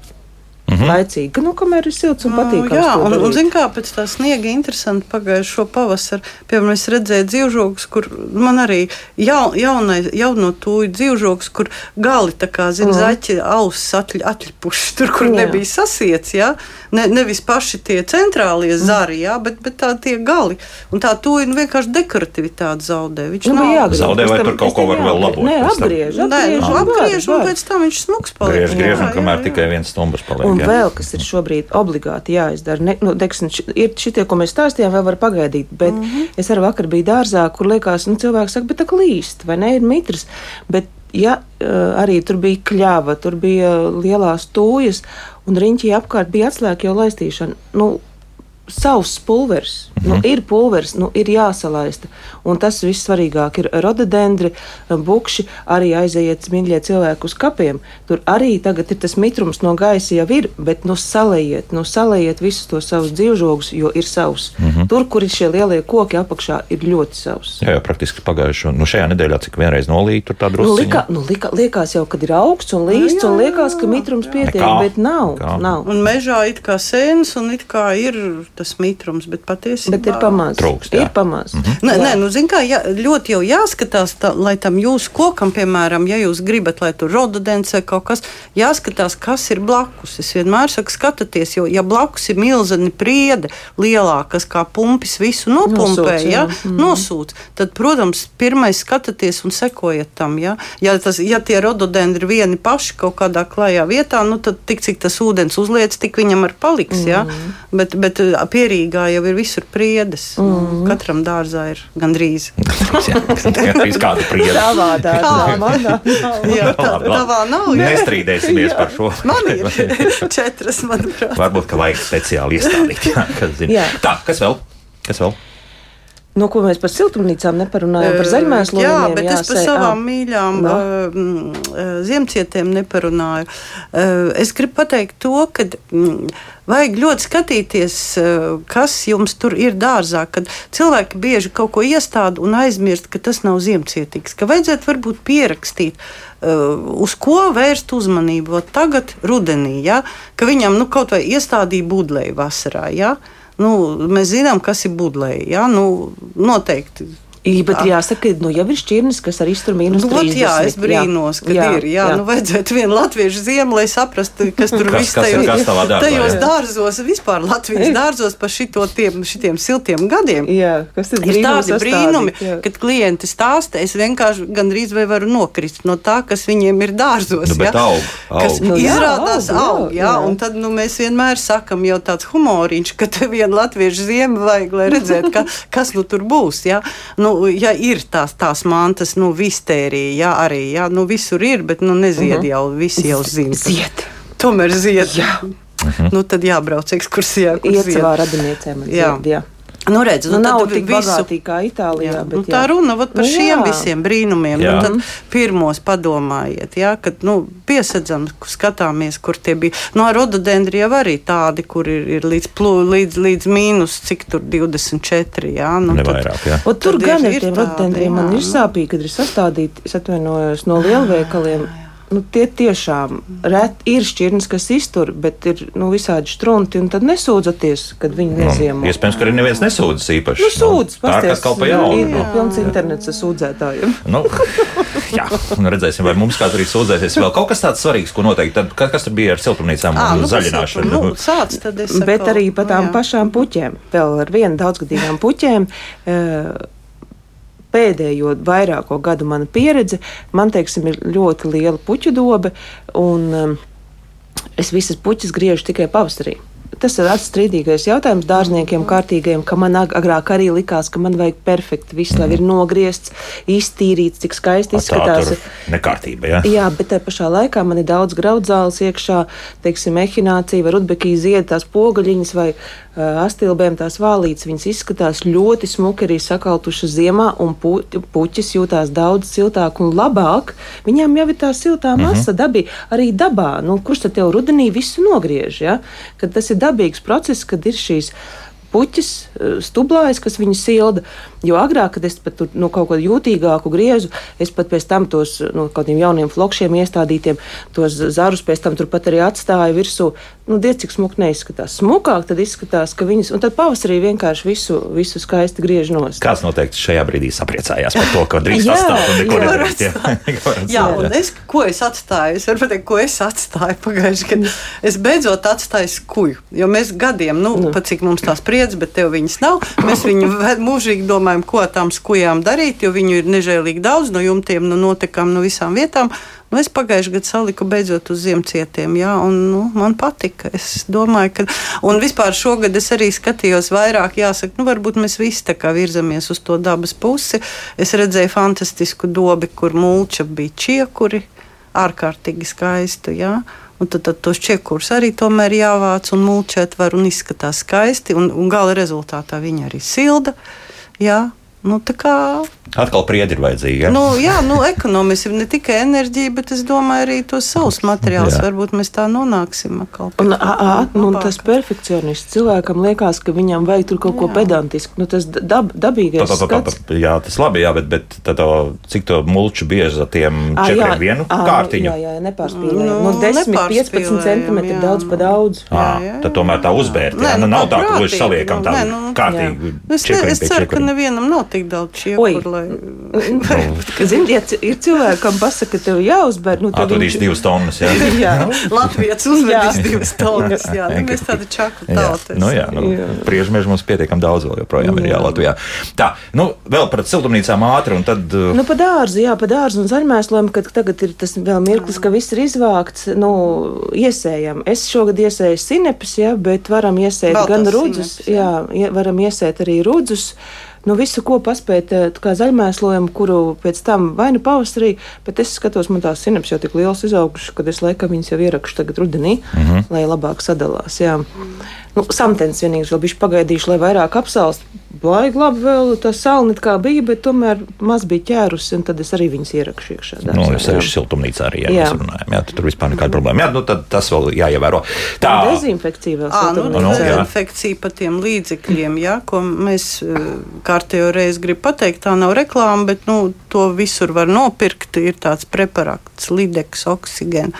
Mhm.
-hmm. laicīgi, nu, kamēr ir silts un patīkams.
Nu, jā,
to
un, un
darīt.
zin kā pēc tā sniega interesanti pagājušo pavasaru, piemēram, es redzēju dzīvžogus, kur man arī jau, jaunai, jauno tūju dzīvžogus, kur gali tā kā, zin, zaķi ausis atļ, atļipuši, tur, kur
Jā.
nebija sasiets, jā, ne, nevis paši tie centrālie zari, jā, bet, bet tā tie gali. Un tā tūja nu, vienkārši dekorativitāti zaudē. Viņš
Nu,
nav
jāgriež.
Zaudē vai tur kaut ko var vēl labot
Nē,
tam?
apgriež,
Nē,
apgriež.
nu, apgriež, un pēc tam viņš smuks paliek.
Griež, griež, un kamēr tikai viens stumbrs paliek.
Un
jā.
vēl kas ir šobrīd obligāti jāizdara, ne, nu, teiksim, ir šitie, ko mēs stāstījām, vēl var pagaidīt. Bet mm -hmm. es arī vakar biju dārzā, kur liekas, nu, cilvēks saka, bet tā klīst, vai ne, ir mitrs. Bet, ja eh, arī tur bija kļava, tur bija lielās tūjas, un riņķī apkārt bija atslēga jau laistīšana. Nu, Savs pulveris, mm -hmm. nu, ir pulveris, nu, ir jāsalaista. Un tas viss svarīgāk ir rododendri, bukši, arī aiziet mīļie cilvēki uz kapiem. Tur arī tagad ir tas mitrums no gaisa jau ir, bet nu salējiet, nu salējiet visus tos savus dzīvžogus, jo ir savs. Mm -hmm. Tur, kur ir šie lielie koki apakšā, ir ļoti savs.
Jā, jau praktiski pagājušo, nu šajā nedēļā, cik vienreiz nolīja, tur tā
Nu,
drusku.
lika, nu, lika, liekas jau, kad ir augsts un līsts, un liekas, ka mitrums pietiek,
Nekā.
bet nav.
Nekā.
nav.
Un mežā it kā sēnes, un it kā ir tas mitrums, bet patiesībā
Bet ir pamazs.
Trūkst, jā.
ir pamazs. Mm -hmm.
Nē, nē, nu, zin, kā, jā, ļoti jau jāskatās, tā, lai tam jūsu kokam, piemēram, ja jūs gribat, lai tur rododends vai kaut kas, jāskatās, kas ir blakus. Es vienmēr saku, skatieties, jo, ja blakus ir milzeni priede, lielākas kā pumpis, visu nopumpē,
Nosūc,
ja, mm. nosūc, tad, protams, pirmais skatieties un sekojiet tam. Ja, ja, tas, ja tie rododendri vieni paši kaut kādā klajā vietā, nu, tad tik cik tas ūdens uzliec, tik viņam arī paliks. Mm. Ja? Bet, bet ā, pierīgā jau ir visur priedes. Mm. Katram dārzā ir gandrīz.
Viss kāda prieda.
Tavā dārzā, manā nav.
Jā, tā, tavā nav. jā.
Nestrīdēsimies par šo.
Man ir četras, manuprāt.
Varbūt, ka vajag speciāli iestādīt. Jā, kas zina.
Jā.
Tā, kas vēl? Kas vēl?
Nu, ko mēs par siltumnīcām neparunājam, par zaļmēslu
Jā, bet es par savām
ā.
mīļām
No.
uh, ziemcietēm neparunāju. Uh, es gribu pateikt to, ka mm, vajag ļoti skatīties, uh, kas jums tur ir dārzā. Kad cilvēki bieži kaut ko iestāda un aizmirst, ka tas nav ziemcietīgs, ka vajadzētu varbūt pierakstīt. Uh, uz ko vērst uzmanību? Ot Tagad, rudenī, ja? ka viņam nu, kaut vai iestādīja budlēju vasarā. Ja? Nu, mēs zinām, kas ir budlēji. Ja? Nu, noteikti
Jā, bet jāsaka, ka nu, jau ir šķirnes, kas arī iztur mīnus
Nu,
30.
ot, jā, es brīnos, ka jā, ir. Jā, jā. Nu, vajadzētu vienu latviešu ziemu, lai saprastu, kas tur
Kas-
viss
kas ir
tajos,
kas dārzā,
tajos
jā.
dārzos, vispār Latvijas dārzos par šito tiem, šitiem siltiem gadiem.
Jā, kas ir
Ir tādi
brīnumi
brīnumi,
jā.
kad klienti stāsta, es vienkārši gandrīz vai varu nokrist no tā, kas viņiem ir dārzos.
Nu, bet
ja?
aug,
Kas
aug.
Nu, jā,
izrādās
aug,
aug,
jā,
jā,
jā.
un tad nu, mēs vienmēr sakam jau tāds humoriņš, ka te vienu latviešu ziemu vajag, lai redzētu, ka, kas nu tur būs. Ja, nu, ja ir tās, tās mantas, nu, vistērija, jā, arī, jā, nu, visur ir, bet, nu, nezied jau, visi jau zina.
Zied.
Tomēr zied.
Jā.
Nu, tad jābrauc ekskursijā. kur
Iet
zied.
savā radiniecēm.
Jā.
Jā.
Nu, redz,
Nu,
nu,
nav
tad
tik bagātīgi kā Itālijā.
Jā,
Bet,
nu, tā
jā.
runa vat par
Nu,
šiem
jā.
visiem brīnumiem.
Jā.
Nu, tad pirmos padomājiet, jā, kad nu, piesadzam, skatāmies, kur tie bija. No nu, rododendri jau arī tādi, kur ir, ir līdz, plū, līdz, līdz mīnus, cik tur 24. Jā, nu, tad-
vairāk, jā.
Un tur
Tad
gan
ir- ir
rododendriem man
jā,
ir sāpīgi, kad ir sastādīti, es atvainojos, no lielveikaliem. Nu, tie tiešām ret, ir šķirnes, kas iztur, bet ir nu, visādi strunti. un Tad nesūdzaties, kad viņi neziemo.
Nu, iespējams, ka arī neviens nesūdzas īpaši.
Nu, sūdz,
tā ir atkal pa jaunu.
Ir
nu.
pilns internets ar sūdzētājiem.
Nu, jā, un redzēsim, vai mums kāds arī sūdzēsies. Vēl kaut kas tāds svarīgs, ko noteikti. Tad, kas, tur bija ar siltumnīcām un
nu, kas
zaļināšanu?
jau tur, Nu, sāc, tad es
Bet arī par
nu,
tām
jā.
pašām puķēm, vēl ar vienu daudzgadīgām puķēm. eh, Pēdējo vairāko gadu mana pieredze, man teiksim, ir ļoti liela puķu dobe, un um, es visas puķis griežu tikai pavasarī. Tas ir atstrīdīgais jautājums dārzniekiem, kārtīgiem, ka man ag- agrāk arī likās, ka man vajag perfekti viss, lai ir nogriezts, iztīrīts, cik skaisti
Tā
izskatās.
nekārtība, jā.
Jā, bet tajā pašā laikā man ir daudz graudzāles iekšā, teiksim, ehinācija vai rudbekī zied tās pogaļiņas vai uh, astilbēm tās vālītes. Viņas izskatās ļoti smuki arī sakaltušas ziemā, un pu puķis jūtās daudz siltāk un labāk. Viņām jau ir tā siltā masa, mm -hmm. dabī, arī dabā. Nu, kurš tad tev rudenī visu nogriež? Ja? Kad tas ir dabīgs process, kad ir šīs puķis, stublājas, kas viņu silda. Jo agrāk, kad es pat tur nu, kaut ko jūtīgāku griezu, es pat pēc tam tos no nu, kaut kādiem jauniem flokšiem iestādītiem, tos zarus pēc tam turpat arī atstāju virsū. Nu, Diez cik smuki neizskatās. Smukāk tad izskatās, ka viņas, un tad pavasarī vienkārši visu, visu skaisti griež nost.
Kāds noteikti šajā brīdī sapriecājās par to, ka drīkst atstāt un neko nedarīt.
Jā, jā, un es, ko es atstāju? Es varu pateikt, ko es atstāju pagājušajā gadā. Es beidzot atstāju skuju, jo mēs gadiem, nu, nu. pat cik mums tās priedzes, bet tev viņas nav, mēs viņu mūžīgi domājam, ko tām skujām darīt, jo viņu ir nežēlīgi daudz no jumtiem, no notekām, no visām vietām. Nu, es pagājušajā gadā saliku beidzot uz ziemcietiem, jā, un nu, man patika. Es domāju, ka, un vispār šogad es arī skatījos vairāk, jāsaka, nu, varbūt mēs visi tā kā virzamies uz to dabas pusi. Es redzēju fantastisku dobi, kur mulča bija čiekuri, ārkārtīgi skaistu, jā. Un tad, tad tos čekurus arī tomēr jāvāc un mulčēt var un izskatās skaisti, un, un gala rezultātā viņi arī silda, jā. Nu, kā,
Atkal priedi ir vajadzīgi. Ja?
Nu, jā, nu, ekonomiski ne tikai enerģija, bet es domāju arī tos savus materiālus. Varbūt mēs tā nonāksim.
Un, a, a, nu, tas perfekcionists cilvēkam liekas, ka viņam vajag tur kaut jā. ko pedantisku. Nu, tas dab, dabīgais. Pa, pa, pa,
pa, jā, tas labi, jā, bet, bet tad, cik to mulču bieži ar tiem a, četriem jā, vienu a, kārtiņu?
Jā, jā, nepārspīlējam. Nu, nu, 10, 15 centimetri jā. daudz pa daudz.
Jā, jā, jā. Tad tomēr tā uzbērt. Nē, nu, nav tā, ka gluži saliekam tā nu, kārtīgi.
Es ceru, ka nevienam nav tik daudz čiekuru
lai. Zini, ja ir cilvēki, kam pasaka, ka tev jāuzber, nu
tad viņš... divas tonnas. Jā,
jā. Latvijas uzvedīs divas tonnas. Jā, nu, mēs tāda čakla tauta.
Nu, jā, nu, priežmeži mums pietiekam daudz vēl joprojām ir jā Latvijā. Tā, nu, vēl par siltumnīcām ātri un tad.
Uh, nu, pa dārzu, jā, pa dārzu un zaļmēslojumu, kad tagad ir tas vēl mirklis, ka viss ir izvākts, nu, iesējam. Es šogad iesēju sinepes, jā, bet varam iesēt Baltas gan rudzus, jā, varam iesēt arī rudzus nu, visu, ko paspēt, eh, kā zaļmēslojumu, kuru pēc tam vai nu pavasarī, bet es skatos, man tās sinaps jau tik liels izaugušas, ka es laikam viņas jau ierakstu tagad rudenī, mm -hmm. lai labāk sadalās. Jā. Nu, Samtens vienīgais vēl bija pagaidījuši, lai vairāk apsalst. Baigi labi, vēl tā salni kā bija, bet tomēr maz bija ķērusi, un tad es arī viņas ierakšu iekšā.
Dārzā, nu, es arī siltumnīcā arī, ja jā. mēs runājam, jā, tur vispār nekāda problēma. Jā, nu, tad tas vēl jāievēro. Tā.
Dezinfekcija vēl.
Ā, nu, nu, dezinfekcija pa tiem līdzekļiem, jā, ko mēs kārtējo reizi gribu pateikt, tā nav reklāma, bet nu, to visur var nopirkt. Ir tāds preparāts, lideks, oksigen,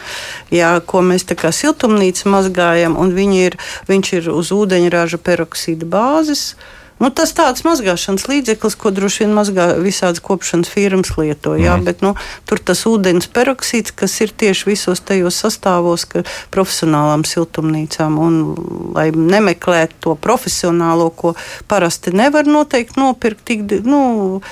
jā, ko mēs tā kā siltumnīca mazgājam, un ir, viņš ir uz ūdeņraža peroksīda bāzes. Nu, tas tāds mazgāšanas līdzeklis, ko droši vien mazgā visādas kopšanas firmas lieto. Jā, mm. bet, nu, tur tas ūdens peroksīds, kas ir tieši visos tajos sastāvos, ka profesionālām siltumnīcām, un lai nemeklētu to profesionālo, ko parasti nevar noteikti nopirkt, tik, nu,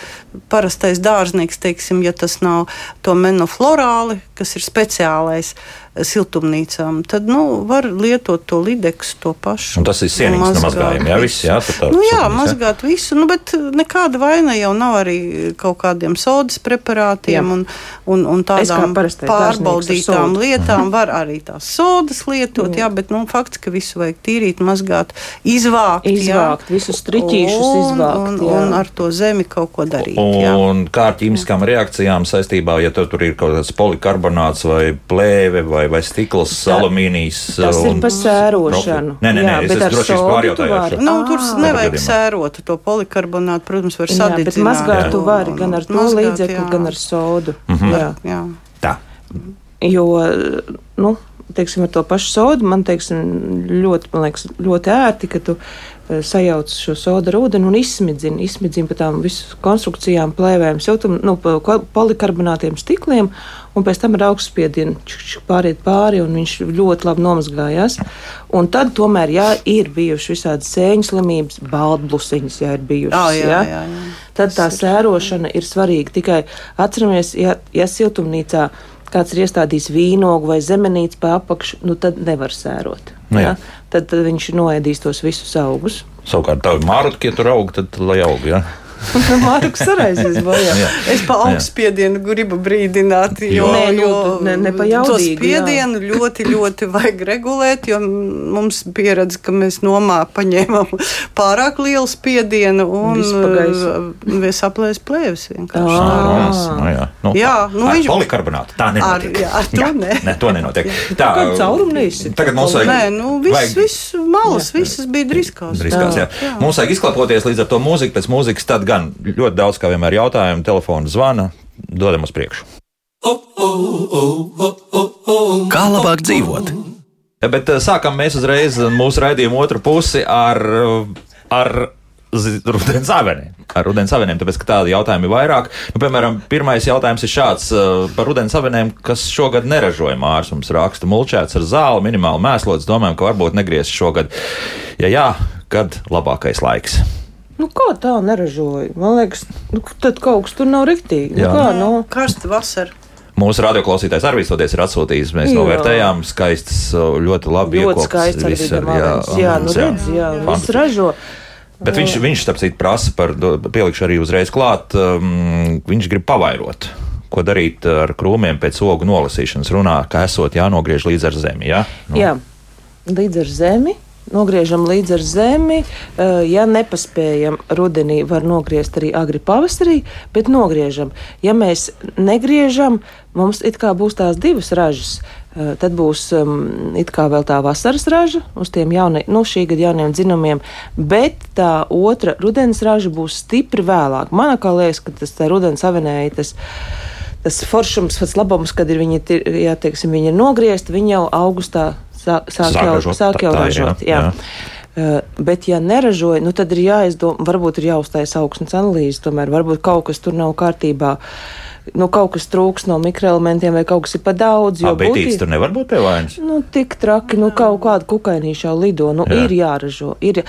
parastais dārznieks, teiksim, ja tas nav to menoflorāli, kas ir speciālais siltumnīcām, tad nu, var lietot to lideksu, to pašu.
Un tas ir sienīgs mazgājums, jā, viss, jā, tā,
nu, jā, mazgāt visu, nu, bet nekāda vaina jau nav arī kaut kādiem sodas preparātiem jā. un, un, un tādām pārbaudītām lietām. Mhm. Var arī tās sodas lietot, jā, jā bet nu, fakts, ka visu vajag tīrīt, mazgāt, izvākt.
Izvākt, jā. visus striķīšus izvākt.
Un, jā. un ar to zemi kaut ko darīt.
Jā. Un kā ar ķīmiskām reakcijām saistībā, ja tur ir kaut kāds polikarbonāts vai plēve vai vai stikls, Tā, alumīnijas.
Tas ir par sērošanu.
Nē, nē, nē, jā, es droši vien pārjautāju.
Nu, tur à, nevajag sērot to polikarbonātu, protams, var sadīt.
Bet mazgāt tu vari gan ar to līdzekli, gan ar sodu.
Mhm. Jā. jā. Tā.
Jo, nu, teiksim, ar to pašu sodu man teiksim, ļoti, man liekas, ļoti ērti, ka tu Eh, sajauc šo sodu ar ūdeni un izsmidzina, izsmidzina pa tām visu konstrukcijām, plēvēm, siltum, nu, polikarbonātiem stikliem, un pēc tam ar augstspiedienu pāriet pāri, un viņš ļoti labi nomazgājās. Un tad tomēr, jā, ir bijušas visādas sēņu slimības, baldblusiņas, jā, ir bijušas. Oh, jā, jā, jā, jā. Tad tā sērošana ir svarīga. Tikai atceramies, ja, ja siltumnīcā kāds ir iestādījis vīnogu vai zemenīti pa apakšu, nu tad nevar sērot. Nu, jā. Ja? Tad, tad viņš noēdīs tos visus augus.
Savukārt, tā ir mārciņa, ja tur aug, tad lai aug. Ja?
Marks arī aizies bojā.
Jā.
Es pa augstspiedienu gribu brīdināt, jo,
Nē, nu,
jo
ne- ne pa
to
jaudīgu,
spiedienu ļoti, ļoti vajag regulēt, jo mums pieredze, ka mēs nomā paņēmām pārāk lielu spiedienu un
gaisu.
uh, mēs aplēs plēvis vienkārši.
Protams, nu, jā, nu,
Jā, nu
ar
viņš-
polikarbonātu tā nenotiek.
Ar- jā, ar to ne.
ne, to nenotiek.
Tā kā caurumu neizsit.
Tagad mums vajag.
Nē, nu viss,
vajag-
viss malas, visas bija driskās.
Driskās, jā.
Jā.
Mums vajag izklapoties līdz ar to mūziku, pēc mūzikas tad gan ļoti daudz, kā vienmēr, jautājumu, telefona zvana, dodam uz priekšu.
Kā labāk dzīvot?
Bet eh, sākam mēs uzreiz mūsu raidījumu otru pusi ar, ar rudens aveniem. Ar rudens aveniem, tāpēc, ka tādi jautājumi ir vairāk. Nu, piemēram, pirmais jautājums ir šāds eh, par rudens aveniem, kas šogad neražoja mārs. Mums raksta mulčēts ar zāli, minimāli mēslots. Domājam, ka varbūt negriezīs šogad. Ja jā, kad labākais laiks?
Nu, kā tā neražoja? Man liekas, nu, tad kaut kas tur nav riktīgi. Nu,
Jā.
kā, nu,
Karsta vasara.
Mūsu radioklausītājs arī visoties ir atsūtījis. Mēs
Jā.
novērtējām skaistas, ļoti labi iekopas, jā.
Jā, nu
jā.
redz, jā, viss ražo.
Bet viņš, viņš starp citu, prasa par, pielikšu arī uzreiz klāt, um, viņš grib pavairot. Ko darīt ar krūmiem pēc ogu nolasīšanas? Runā, ka esot jānogriež līdz ar zemi. Ja? Nu,
Jā, līdz ar zemi. Nogriežam līdz ar zemi. Eh, Ja nepaspējam rudenī, var nogriezt arī agri pavasarī, bet nogriežam. Ja mēs negriežam, mums it kā būs tās divas ražas. Eh, Tad būs um, it kā vēl tā vasaras raža uz tiem jauniem, nu, šī gada jauniem dzinumiem, bet tā otra rudens raža būs stipri vēlāk. Man kā liekas, ka tas rudens avenēja tas tas foršums, pats labums, kad ir viņi, tir- jā, teiksim, viņi ir nogriezti, viņi jau augustā sā- sāk,
Sāk
jau,
ražot,
sāk jau
ir, jā,
ražot. Jā.
jā.
Uh, Bet, ja neražoja, nu, tad ir jāizdomā, varbūt ir jāuztaisa augstnes analīze, tomēr varbūt kaut kas tur nav kārtībā. Nu, kaut kas trūks no mikroelementiem, vai kaut kas ir pa daudz. jo
Abetīts
būtī-
tur nevar būt vainas.
Nu, tik traki, nu, kaut kāda kukainīša jau lido. Nu,
Jā.
jā. ir jāražo. Ir,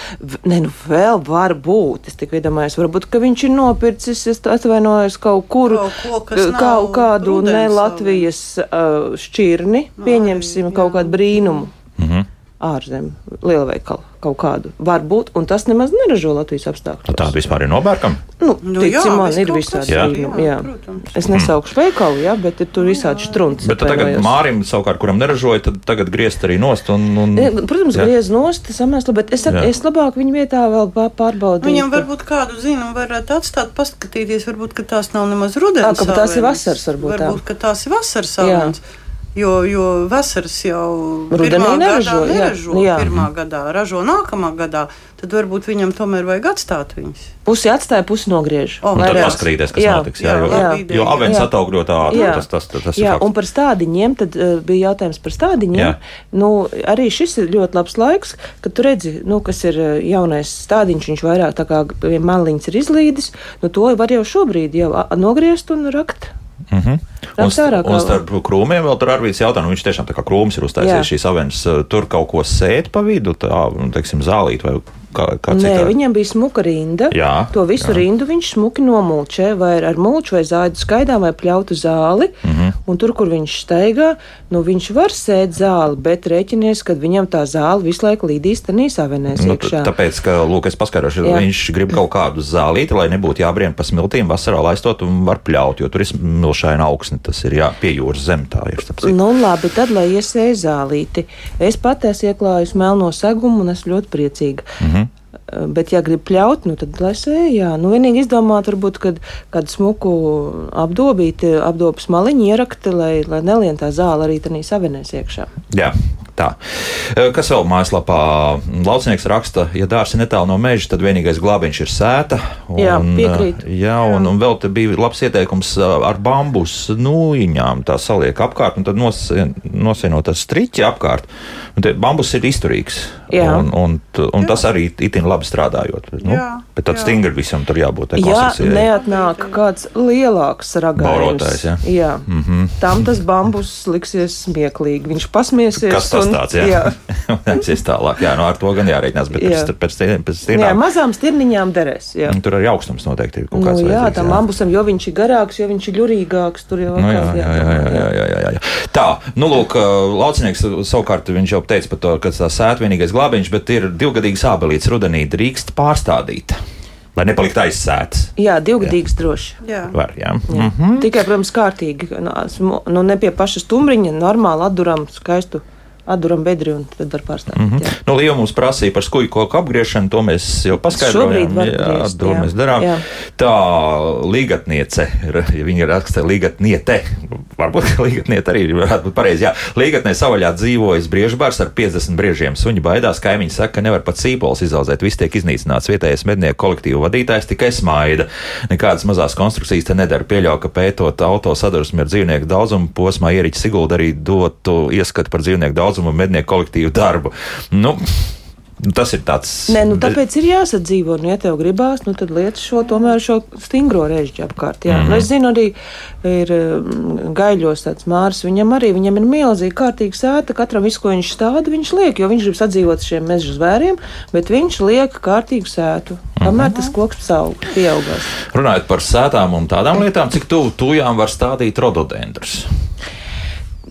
ne, nu, vēl var būt. Es tikai iedomājos, varbūt, ka viņš ir nopircis, es atvainojos kaut kur,
Kaut ko, nav
kaut kādu ne Latvijas uh, šķirni, pieņemsim kaut kādu brīnumu.
Mhm.
Ārzemē, lielveikalu kaut kādu. Varbūt, un tas nemaz neražo Latvijas apstākļos.
Tāda vispār ir nobērkama.
Nu,
Nu,
ticim,
jā,
man ir visādi
jā.
Jā.
protams.
Es nesaukšu veikalu, jā, bet ir tur visādi strunci.
Bet tagad. Mārim, savukārt, kuram neražoja, tad tagad griezt arī nost. Un, un,
Ja, Protams,
Jā.
griez nost, samēslu, bet es, saku,
Jā.
es labāk viņu vietā vēl pā- pārbaudītu.
Viņam varbūt kādu zinu, varētu atstāt, paskatīties, varbūt ka tās nav nemaz rudens.
Ā, ka tās ir vasaras varbūt, tā.
Varbūt, ka tās ir vasaras
Jā.
Jo, jo vasaras jau
Rudenī neražo,
gadā
jā.
neražo,
Jā.
pirmā gadā ražo nākamā gadā, tad varbūt viņam tomēr vajag atstāt viņus.
Pusi atstāja, pusi nogriež.
O,
un
Lai
tad paskatīties, kas
Jā,
notiks. Jā,
jā,
jo,
laba
jo, avens
Jā.
ataugļot ātri.
Jā.
Tas, tas, tas, tas ir
Jā,
fakts.
un par stādiņiem, tad uh, bija jautājums par stādiņiem.
Jā.
Nu, arī šis ir ļoti labs laiks, kad tu redzi, nu, kas ir uh, jaunais stādiņš, viņš vairāk tā kā maliņš ir izlīdis, nu, to var jau šobrīd jau nogriezt un rakt.
Mhm. Un,
Rakt ārā
un starp krūmiem vēl tur arī bija jautājums, viņš tiešām tā kā krūms ir uztaisījis šīs avenes. Tur kaut ko sēt pa vidu, tā, teiksim, zālīt vai kā, kā
Nē,
citādi.
viņam bija smuka rinda.
Jā,
to visu
jā.
rindu viņš smuki nomulčē, vai ar mulču vai zāģu skaidām, vai pļautu zāli. Mm. -hmm. Un tur, kur viņš steigā, nu, viņš var sēt zāli, bet rēķinies, ka viņam tā zāle visu laiku līdīs tenīs avenēs
Nu,
iekšā.
tāpēc, ka Lūk, es paskaidrošu, viņš grib kaut kādu zālīti, lai nebūtu jābrien pa smiltīm vasarā laistot un var pļaut, jo tur ir milšaina augsne. Tas ir jā, pie jūras zem tā ir.
Nu, labi, tad, lai iesēja zālīti. Es pati esmu ieklājusi melno segumu un esmu ļoti priecīga. Mm -hmm. Bet, ja grib pļaut, nu, tad lai sēž. Jā, nu, vienīgi izdomāt, varbūt, kad kādu smuku apdobīti, apdobas maliņu ierakti, lai, lai nelien tā zāle arī tādā savienēs iekšā.
Jā, tā. E, Kas vēl mājaslapā? Laucinieks raksta, ja dārsts ir netālu no meža, tad vienīgais glābiņš ir sēta. Un,
Jā, piekrīt.
e, Jā, un, un vēl te bija labs ieteikums ar bambus nūjiņām. Tā saliek apkārt, un tad nosien- nosienot ar striķi apkārt. Un tie bambus ir izturīgs.
Jā.
Un, un, un tas arī itin labi strādājot. Nu,
Jā,
bet tad
jā.
stingri visam tur jābūt. konstrukcijai.
neatnāk kāds lielāks ragājums,
jā.
jā, mm
Mhm.
-hmm. tam tas bambus liksies smieklīgi. Viņš pasmiesies.
Kas tas
un-
tāds? Jā,
jā.
aizies tālāk. Jā, no ar to gan jārēķinās, bet
Jā.
pēc, pēc, pēc, pēc
jā, mazām stirniņām derēs. Jā.
Tur arī augstums noteikti ir kaut
Nu,
kāds.
jā,
vajadzīgs,
tam bambusam, jo viņš ir garāks, jo viņš ir ļurīgāks. Tur jau
Nu, jā, jā, jā, jā, jā, jā, jā, jā. Tā, nu, lūk, laucinieks savukārt viņš jau teica par to, ka tā sēta vienīgais glābiņš, bet ir divgadīgs ābelīts rudenī drīkst pārstādīt. Lai nepalikt aizsētas.
Jā, divgadīgs droši.
Jā.
Var, jā.
Jā. Mm -hmm. Tikai, protams, kārtīgi. Nu, Nu, ne pie paša stumbriņa, normāli atduram skaistu, atduram bedri un tad var pārstāvēt. Mm. -hmm.
Nu, Līja mums prasīja par skuju koku apgriešanu, to mēs jau paskaidrojām. Jā,
griezt,
to
jā.
mēs darām.
Jā.
Tā līgatniece, ja viņa raksta līgatniete, varbūt līgatniete arī varētu būt pareizi. Jā, līgatnē savaļā dzīvojas briežbārs ar 50 briežiem. Suņi baidās, kaimiņi saka, ka nevar pat sīpols izaudzēt. Viss tiek iznīcināts. Vietējais mednieku kolektīvu vadītājs tikai smaida. Nekādas mazās konstrukcijas te nedara. Pieļauj, ka pētot auto sadursmi ar dzīvnieku daudzumu posmā ierīķi Sigulda arī dotu ieskatu par dzīvnieku daudzumu un mednieku kolektīvu darbu. Nu, Tas ir tāds.
Nē, nu, tāpēc ir jāsadzīvo. Nu, ja tev gribās, nu, tad lietas šo tomēr šo stingro režģi apkārt. Jā. Mm -hmm. nu, es zinu, arī ir mm, gaļos tāds mārs. Viņam arī viņam ir milzīgi kārtīgi sēta. Katram visu, ko viņš stāda, viņš liek, jo viņš grib sadzīvot ar šiem meža zvēriem, bet viņš liek kārtīgu sētu. Kamēr tas koks aug, pieaugās.
Runājot par sētām un tādām lietām, cik tuvu tujām var stādīt rododendrus.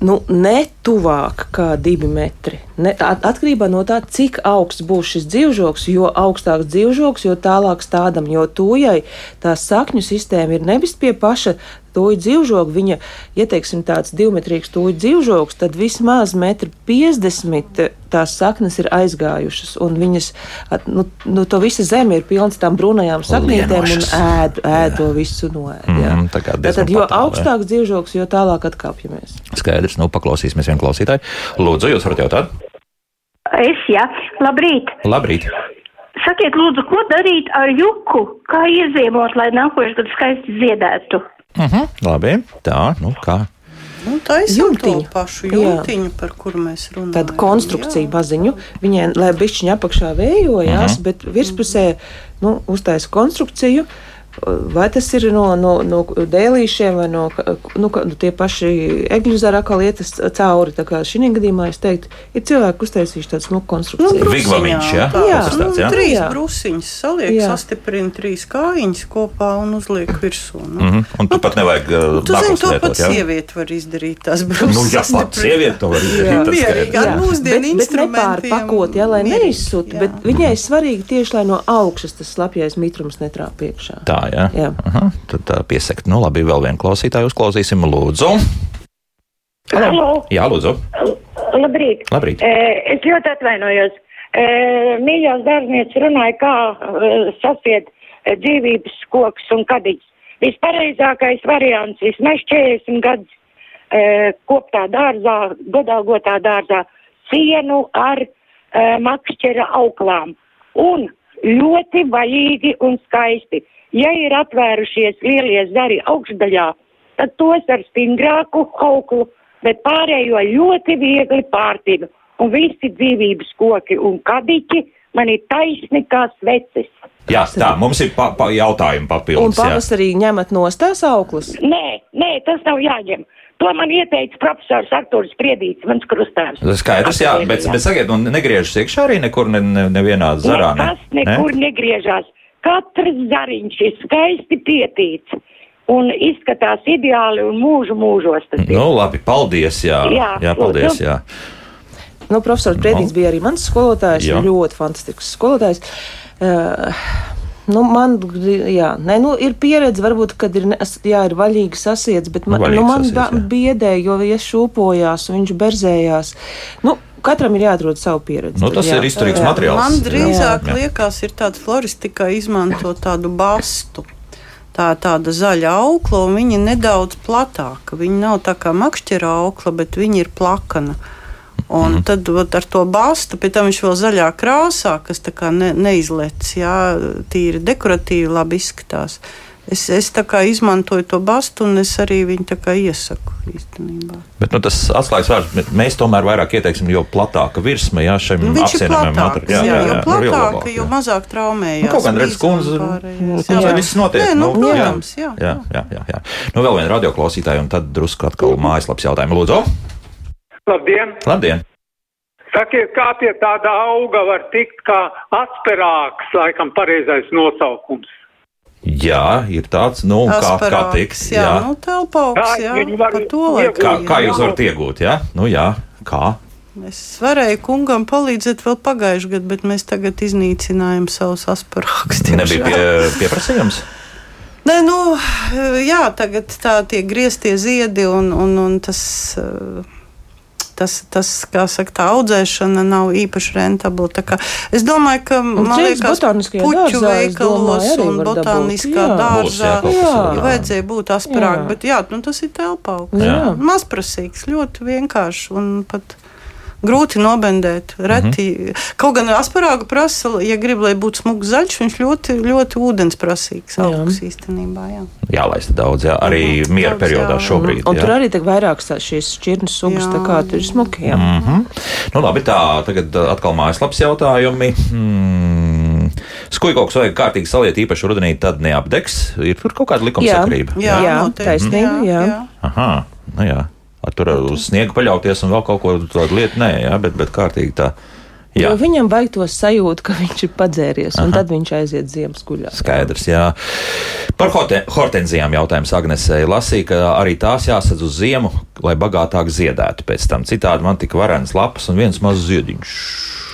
Nu, ne tuvāk kā divi metri. Ne, at, atkarībā no tā, cik augsts būs šis dzīvžoks, jo augstāks dzīvžoks, jo tālāk stādam, jo tujai tā sakņu sistēma ir nevis pie paša tūju dzīvžoga. Viņa, ja teiksim tāds divmetrīgs tūju dzīvžogs, tad vismaz metri 50 tās saknes ir aizgājušas, un viņas, nu, nu, to visa zeme ir pilna tām brūnajām saknītēm un ēd, ēd to visu no ēd. jā.
Mhm, tā
Tātad, jo
patāli, jā.
augstāks dzīvžogs, jo tālāk atkāpjamies.
Skaidrs, nu paklausīsimies vienu klausītāju. Lūdzu, jūs varat jautāt?
Es, jā, labrīt.
Labrīt!
Sakiet, lūdzu, ko darīt ar juku? Kā iezīmot, lai nākošais gads skaisti ziedētu?
Uh -huh. Labi, tā, nu kā.
Nu, tā ir to
Jumtiņu.
pašu
Jā.
jumtiņu, par kuru mēs runājam.
tāda konstrukcija
jā.
maziņu. Viņai, lai bišķiņa apakšā vējojās,
Mhm.
bet virspusē nu, uztaisa konstrukciju. Vai tas ir no, no, no dēlīšiem vai no nu, nu, tie paši egļu zara kā lietas cauri. Tā kā šī gadījumā es teiktu, ir cilvēki uztaisījuši tādu smuku
Nu,
konstrukciju.
brusiņā,
Vigvamiņš, jā?
tā,
Jā.
Tas tāds, jā?
nu, trīs
Jā.
brusiņas saliek,
Jā.
sastiprina trīs kājiņas kopā un uzliek virsū. Nu.
Mm -hmm. Un tu pat nevajag uh,
Tu zini, to
lietot,
pat
jā?
sieviete var izdarīt. Tās brūces
Nu, ja pat sieviete to var izdarīt, tad
Mierīgi, ar mūsdienu instrumentiem.
nepārpakot, ja, lai neizsūta.
jā.
Bet viņai svarīgi tieši, lai no augšas tas slapjais mitrums netrāp iekšā.
Tā, jā.
Jā.
Aha, tad tā piesakt. Nu, labi, vēl vienu klausītāju uzklausīsim. Lūdzu.
Halo,
Jā, lūdzu.
labrīt.
Labrīt.
E, es ļoti atvainojos. E, mīļās dārzniece runāja, kā e, sasiet dzīvības koks un kadiņš. Vispareizākais variants vismaz 40 gadus e, koptā dārzā, godāgotā dārzā, sienu ar e, makšķera auklām. Un ļoti vajīgi un skaisti. Ja ir atvērušies lielie zari augšdaļā, tad tos ar stingrāku auklu, bet pārējo ļoti viegli pārtinu. Un visi dzīvības koki un kadiķi man ir taisni kā sveces.
Jā, tā, mums ir pa, pa jautājumi
Un
papildus. jā.
pavasarī ņemat nost tās auklas.
Nē, nē, tas nav jāņem. To man ieteica profesors Artūrs Priedīts, mans krustāvs.
Tas Skaidrs, jā, bet, bet sakiet, un negriežas iekšā arī nekur ne, ne, nevienā zarā. Ne?
Nekas nekur ne? negriežās. Katrs zariņš ir skaisti pietīts un izskatās ideāli un mūžu mūžos. Tas ir.
Nu, labi, paldies, jā.
Jā,
jā paldies, jā.
Nu, profesors Priedīts bija arī mans skolotājs.
Jā.
Ļoti fantastisks skolotājs. Uh, Nu, man jā, ne, nu, ir pieredze, varbūt, kad ir, jā, ir vaļīgi sasiets, bet man,
Nu,
nu, man
sasiets,
biedē, jo ja šūpojās, un viņš berzējās. Nu, katram ir jāatrod savu pieredzi.
Nu, tas
jā.
ir izturīgs
Jā.
materiāls.
Man drīzāk
Jā.
liekas, ir tāds floristika izmanto tādu bastu. Tā ir tāda zaļa aukla, un viņa ir nedaudz platāka. Viņa nav tā kā makšķera aukla, bet viņa ir plakana. Un mm. tad vat, ar to bāstu, pēc tam viņš vēl zaļā krāsā, kas tā kā ne, neizlec, jā, tīri dekoratīvi labi izskatās. Es, es izmantoju to bastu, un es arī viņu iesaku īstenībā.
Bet nu, tas atslēgas vārds, bet mēs tomēr vairāk ieteiksim, jo platāka virsma, jā, šim
viņš ir
apsienamajam
platāks,
materiālam.
jā, jo platāka, jo
jā.
mazāk traumējās.
Nu, kaut gan redz, kundze, nu,
Jā.
viss notiek.
Nē, nu,
nu,
protams, jā.
jā, jā, jā, jā. Nu, vēl viena radioklausītāja, un tad drusku atkal mājaslapas jautājumu. Lūdzu,
Labdien!
labdien!
Sakiet, kā pie tāda auga var tikt kā asperāks, laikam pareizais nosaukums.
Jā, ir tāds, nu, kā, kā tiks.
Jā,
Jā.
nu, telpauks, jā,
var
par to laikam.
Kā, kā
jā.
jūs varat iegūt, jā? Nu, jā, kā?
Es varēju kungam palīdzēt vēl pagājušajā gadā, bet mēs tagad iznīcinājām savus asparāgus.
Nebija pie, pieprasījums.
Nē, nu, jā, tagad tā tiek grieztie ziedi un, un, un tas. Tas, tas, kā saka, tā audzēšana nav īpaši rentabla. Es domāju, ka liekas, ka puķu veikalos un botāniskā dārzā vajadzēja būt asprāk, bet jā, nu, tas ir telpauks. Mazprasīgs, ļoti vienkārši un pat grūti nobendēt. Reti. Mm -hmm. Kaut gan asparāgu prasa, ja grib, lai būtu smugs zaļš, viņš ļoti, ļoti ūdensprasīgs augs īstenībā. Jā.
Jālaista daudz, jā, arī jā, miera daudz, periodā jā. šobrīd.
Un jā. tur arī vairākas šīs šķirnes sugas, jā. tā kā tur ir smuki. Jā.
Mm -hmm. nu, labi, tā, tagad atkal mājaslaps jautājumi. Hmm. Skujkoks vajag kārtīgi saliet, īpaši rudenī, tad neapdegs. Ir tur kaut kāda likumsakrība.
Jā, jā, jā, jā taisnība. Jā. Jā.
Aha, nu jā ar tur uz sniegu paļauties un vēl kaut ko tādu lietu, nē, jā, bet, bet kārtīgi tā.
Jā. Jo viņam vajag to sajūtu, ka viņš ir padzēries, un Aha. tad viņš aiziet ziemas guļā.
Skaidrs, jā. Par hortenzijām jautājums Agnesei lasīja, ka arī tās jāsadz uz ziemu, lai bagātāk ziedētu pēc tam. Citādi man tika varens lapas un viens mazs ziediņš.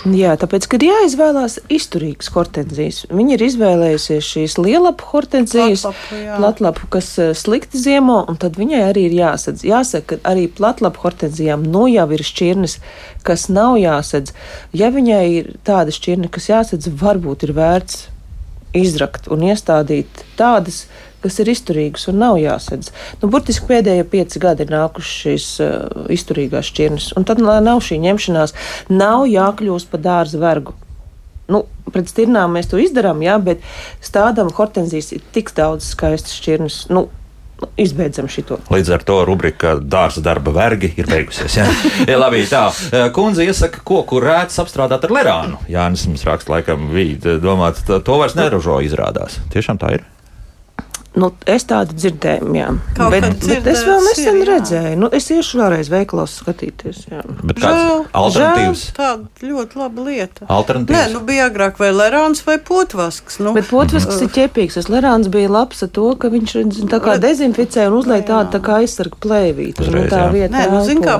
Jā, tāpēc, kad jāizvēlās izturīgas hortenzijas, viņi ir izvēlējusies šīs lielapu hortenzijas, platlapu, platlapu, kas eh, slikti ziemo, un tad viņai arī ir jāsadz. Jāsaka, ka arī platlapu hortenzijām nu jau ir šķirnes, kas nav jāsadz. Ja viņai ir tāda šķirne, kas jāsadz, varbūt ir vērts izrakt un iestādīt tādas kas ir izturīgas un nav jāsedz. Nu, burtiski pēdējie pieci gadi ir nākuši šīs uh, izturīgās šķirnes, un tad, nav šī ņemšanās, nav jākļūst par dārza vergu. Nu, pret stirnām mēs to izdarām, jā, bet stādām hortenzijas ir tik daudz skaistas šķirnes. Nu, izbeidzam šo.
Līdz ar to rubrika dārza darba vergi ir beigusies. Ja? ja, labi, tā. Kundze iesaka, ko kur rēts apstrādāt ar lerānu. Jānis mums raksta, laikam, bija domāts, to vairs neražo izrādās. Tiešām tā ir.
Nu, es tādu dzirdēju, jā. Kaut bet, bet es vēl nesen ir, redzēju. Nu, es iešu vēlreiz veikalos skatīties. Jā.
Bet kāds alternatīvs?
Tāda ļoti laba lieta.
Alternatīvs?
Nē, nu bija agrāk vai lerāns vai potvasks. Nu.
Bet potvasks mm. ir ķepīgs. Tas lerāns bija labs ar to, ka viņš tā kā dezinficē un uzliek tādu tā kā aizsargu plēvīti. Nu, tā vieta.
Nē, nu, zin kā,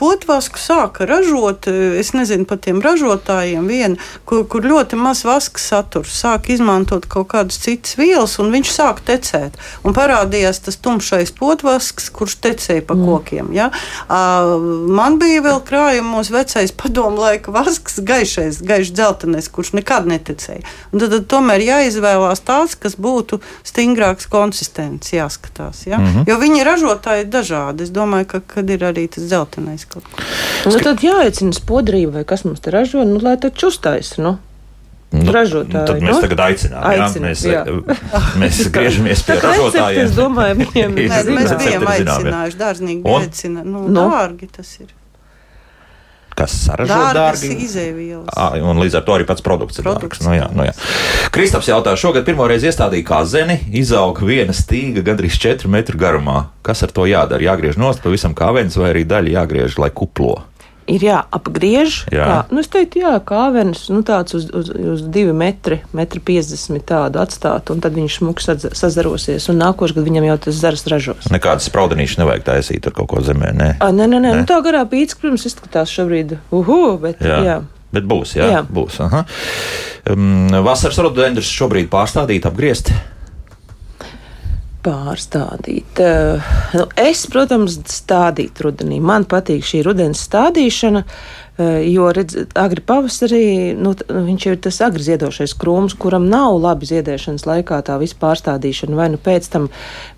potvasku sāka ražot, es nezinu par tiem ražotājiem vienu, kur, kur ļoti maz vaska saturs. Sāk izmantot kaut kādas citas vielas un viņš sāk tecēt. Un parādījās tas tumšais potvasks, kurš tecēja pa mm. kokiem. Ja? Man bija vēl krājumos vecais padomu laika vasks, gaišais, gaišs dzeltenais, kurš nekad netecēja. Un tad, tad tomēr jāizvēlās tāds, kas būtu stingrāks konsistents, jāskatās. Ja? Mm -hmm. Jo viņi ražotāji ir dažādi. Es domāju, ka kad ir arī tas dzeltenais kaut kas.
Nu, tad jāaicina spodrība vai kas mums te ražo, nu, lai tad čustais. Nu. Nu, ražotāji.
Tad mēs nu? tagad aicinām, aicinām jā, mēs, jā. mēs griežamies pie ražotājiem.
Es domāju, viņiem
ir Nē, mēs bijām aicinājuši, dārznieki aicina, nu, nu, dārgi tas ir.
Kas saražo dārgi?
Izēvielas.
Un līdz ar to arī pats produkts ir produkts, dārgs. Nu, jā, nu, jā. Kristaps jautā, šogad pirmoreiz iestādīja kāzeni, izauga viena stīga gandrīz 4 metru garumā. Kas ar to jādara? Jāgriež nost pavisam kā viens vai arī daļa jāgriež, lai kuplo?
Ir jāapgriež. Jā. Kā, nu, es teiktu, jā, kā avens, nu, tāds uz, uz, uz 2 metri, 1,50 m tādu atstāt, un tad viņš smuks sazarosies, un nākošais gads viņam jau tas zars ražos.
Nekādas spraudenīšas nevajag taisīt ar kaut ko zemē, nē?
A, nē, nē, nē, nē. Nu, tā garā pīcis, protams, izskatās šobrīd, uhu, bet jā. jā.
Bet būs, jā, jā. būs. Aha. Um, vasaras rododendrus šobrīd pārstādīt, apgriezt
pārstādīt. Uh, nu, es, protams, stādītu rudenī. Man patīk šī rudens stādīšana, uh, jo, redz, agri pavasarī, nu, viņš ir tas agri ziedošais krūms, kuram nav labi ziedēšanas laikā tā visu pārstādīšana, vai nu pēc tam,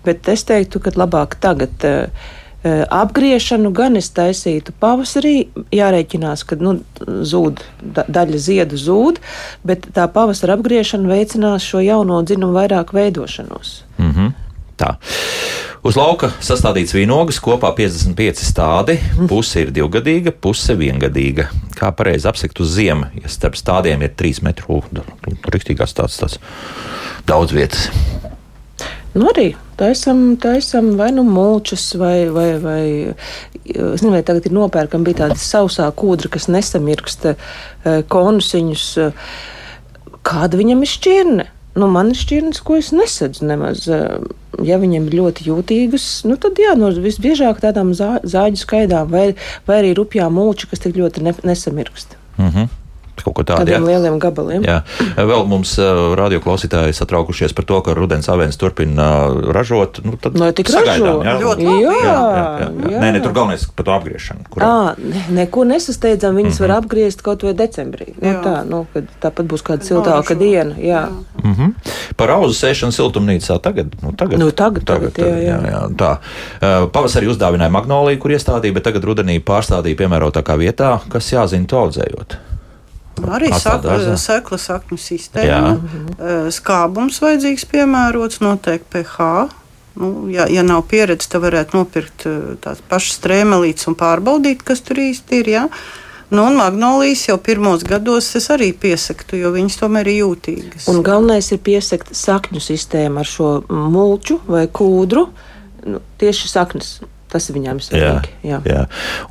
bet es teiktu, ka labāk tagad. Uh, apgriešanu gan es taisītu pavasarī. Jārēķinās, ka nu, zūd, da, daļa ziedu zūd, bet tā pavasara apgriešana veicinās šo jauno dzinumu vairāk veidošanos.
Mm -hmm. Tā. Uz lauka sastādīts vīnogas, kopā 55 stādi. Puse ir divgadīga, puse viengadīga. Kā pareizi apsekt uz ziemu, ja starp stādiem ir 3 metru rīktīgās tāds, tāds daudz vietas.
Nu arī taisam, taisam vai nu mulčus, vai, vai, vai es nezinu, vai tagad ir nopērkam bija tāda sausā kūdra, kas nesamirksta eh, konusiņus. Kāda viņam ir šķirne? Nu, man ir šķirnes, ko es nesadzu nemaz. eh, Ja viņiem ir ļoti jūtīgas, nu, tad jā, no visbiežāk tādām zā, zāģu skaidām vai, vai arī rupjām mūči, kas tik ļoti ne, nesamirkst.
Mhm. Kaut ko tādu.
Tādiem
jā.
lieliem gabaliem.
Jā. Vēl mums uh, radioklausītāji satraukušies par to, ka rudens avēns turpina uh, ražot. Nu, tad
Lai tik
sagaidām,
ražo.
jā.
Ļoti
Jā,
labi,
jā,
jā, jā.
jā.
Nē, nē, tur galvenais par to apgriešanu. Kurā...
À, ne, neko nesasteidzam, viņas mm
Mhm.
-hmm. var apgriezt kaut vai decembrī. Nu,
Jā.
tā, nu, kad tāpat būs kāda siltāka diena. Jā.
Mm -hmm. Par auzu sēšanu siltumnīcā tagad. Nu, tagad,
Nu, tagad, tagad, jā, jā.
jā, jā tā. Pavasarī uzdāvināja magnoliju, kur iestādīja, bet tagad rudenī pārstādīja piemērotākā vietā, kas jāzina to audzējot.
Arī
Atstāt dārzā.
sekla sakņu sistēma. Eh, Skābums vajadzīgs piemērots, noteikti pH. Nu, ja, ja nav pieredzes, tad varētu nopirkt eh, tās pašas strēmelītes un pārbaudīt, kas tur īsti ir. Ja? Nu, un magnolijas jau pirmos gados es arī piesaktu, jo viņas tomēr ir jūtīgas.
Un galvenais ir piesakt sakņu sistēmu ar šo mulču vai kūdru. Nu, tieši saknes. Tas ir viņām
Jā,
svarīgi. Jā.
jā.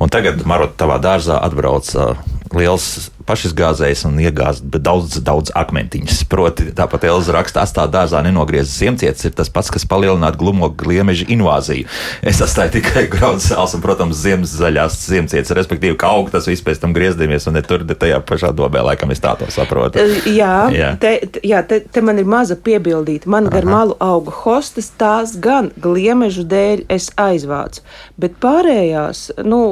Un tagad, Marot, tavā dārzā atbrauc uh, liels pašizgāzējs un iegāzt daudz, daudz akmentiņus. Proti, tāpat Elza raksta, atstāt dārzā nenogrieztas ziemcietis ir tas pats, kas palielinātu glumo gliemeža invāziju. Es atstāju tikai graudu sāls un, protams, ziemas zaļās ziemcietis, respektīvi, kā aug tas viss pēc tam griezdiemies un ne tur, ne tajā pašā dobē, laikam es tā to saprotu.
Eh, Jā,
Jā.
Te, jā te, te man ir maza piebildīta. Man gar malu auga hostas, tās gan gliemežu dēļ es aizvācu. Bet pārējās, nu,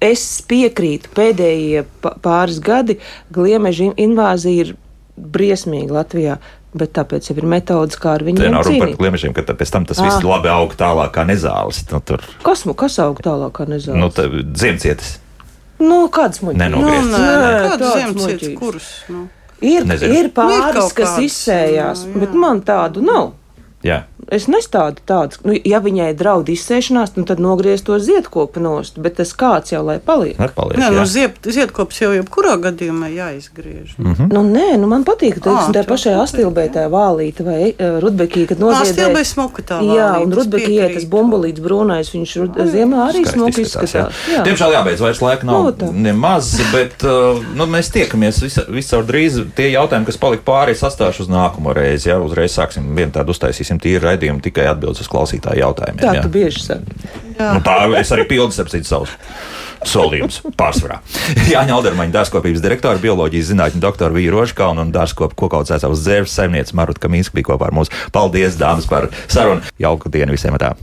es piekrītu, pēdējie pāris gadi gliemežu in- invāzija ir briesmīga Latvijā. Bet tāpēc jau ir metodas, kā ar
Te
viņiem
nav runa par gliemežiem, ka pēc tam tas viss
Ah.
labi aug tālāk kā nezāles. Nu, tur,
Kas, kas aug tālāk, kā nezinu?
nu, tā, ziemcietis.
nu, kāds muļķis?
Nenogriezts.
Nu, nē,
Nē,
nē, ziemcietis,
muļķīgs.
kuras? Nu.
Ir,
Nezinu.
ir pāris,
kaut
kas izsējās,
jā, jā.
bet man tādu nav.
Jā.
Es nestādu tādu, nu, ja viņai draud izsēšanās, nu, tad nogriezt to ziedkopu nost, bet tas kāds jau lai paliek.
Nepaliek,
Nē,
jā.
nu, zied, ziedkops jau jebkurā gadījumā jāizgriež. Mm.
Nu, nē, nu, man patīk, ka
Ā,
tā pašai astilbē tā vālīte vai uh, rudbekī, kad
Astilbē
noziedē.
smuka tā
Jā,
vālīte,
un rudbekī tas bumbulīts brūnais, viņš rud, ziemā arī smuki
izskatās,
izskatās.
jā. Diemžēl jābeidz vairs laika nav
Nu, tā.
nemaz, bet uh, nu, mēs tiekamies visa- viscaur drīz. Tie jautājumi, kas palika pāri, es atstāšu uz nākamo reizi. Jā, uzreiz sāksim vienu tādu uztaisīsim tīru raidījumu tikai atbildes uz klausītāju jautājumiem.
Tā
jā.
tu bieži saki.
Nu, tā es arī pildu starp citu savus. Solījums pārsvarā. Jāņa Aldermaņa dārzkopības direktora, bioloģijas zinātņu doktora Vīra Rožkalna un dārzkopu kokaudzētavas dzērves saimniece Maruta Kamīnska bija kopā ar mums. Paldies, dāmas, par sarunu. Jauku dienu visiem! Tā.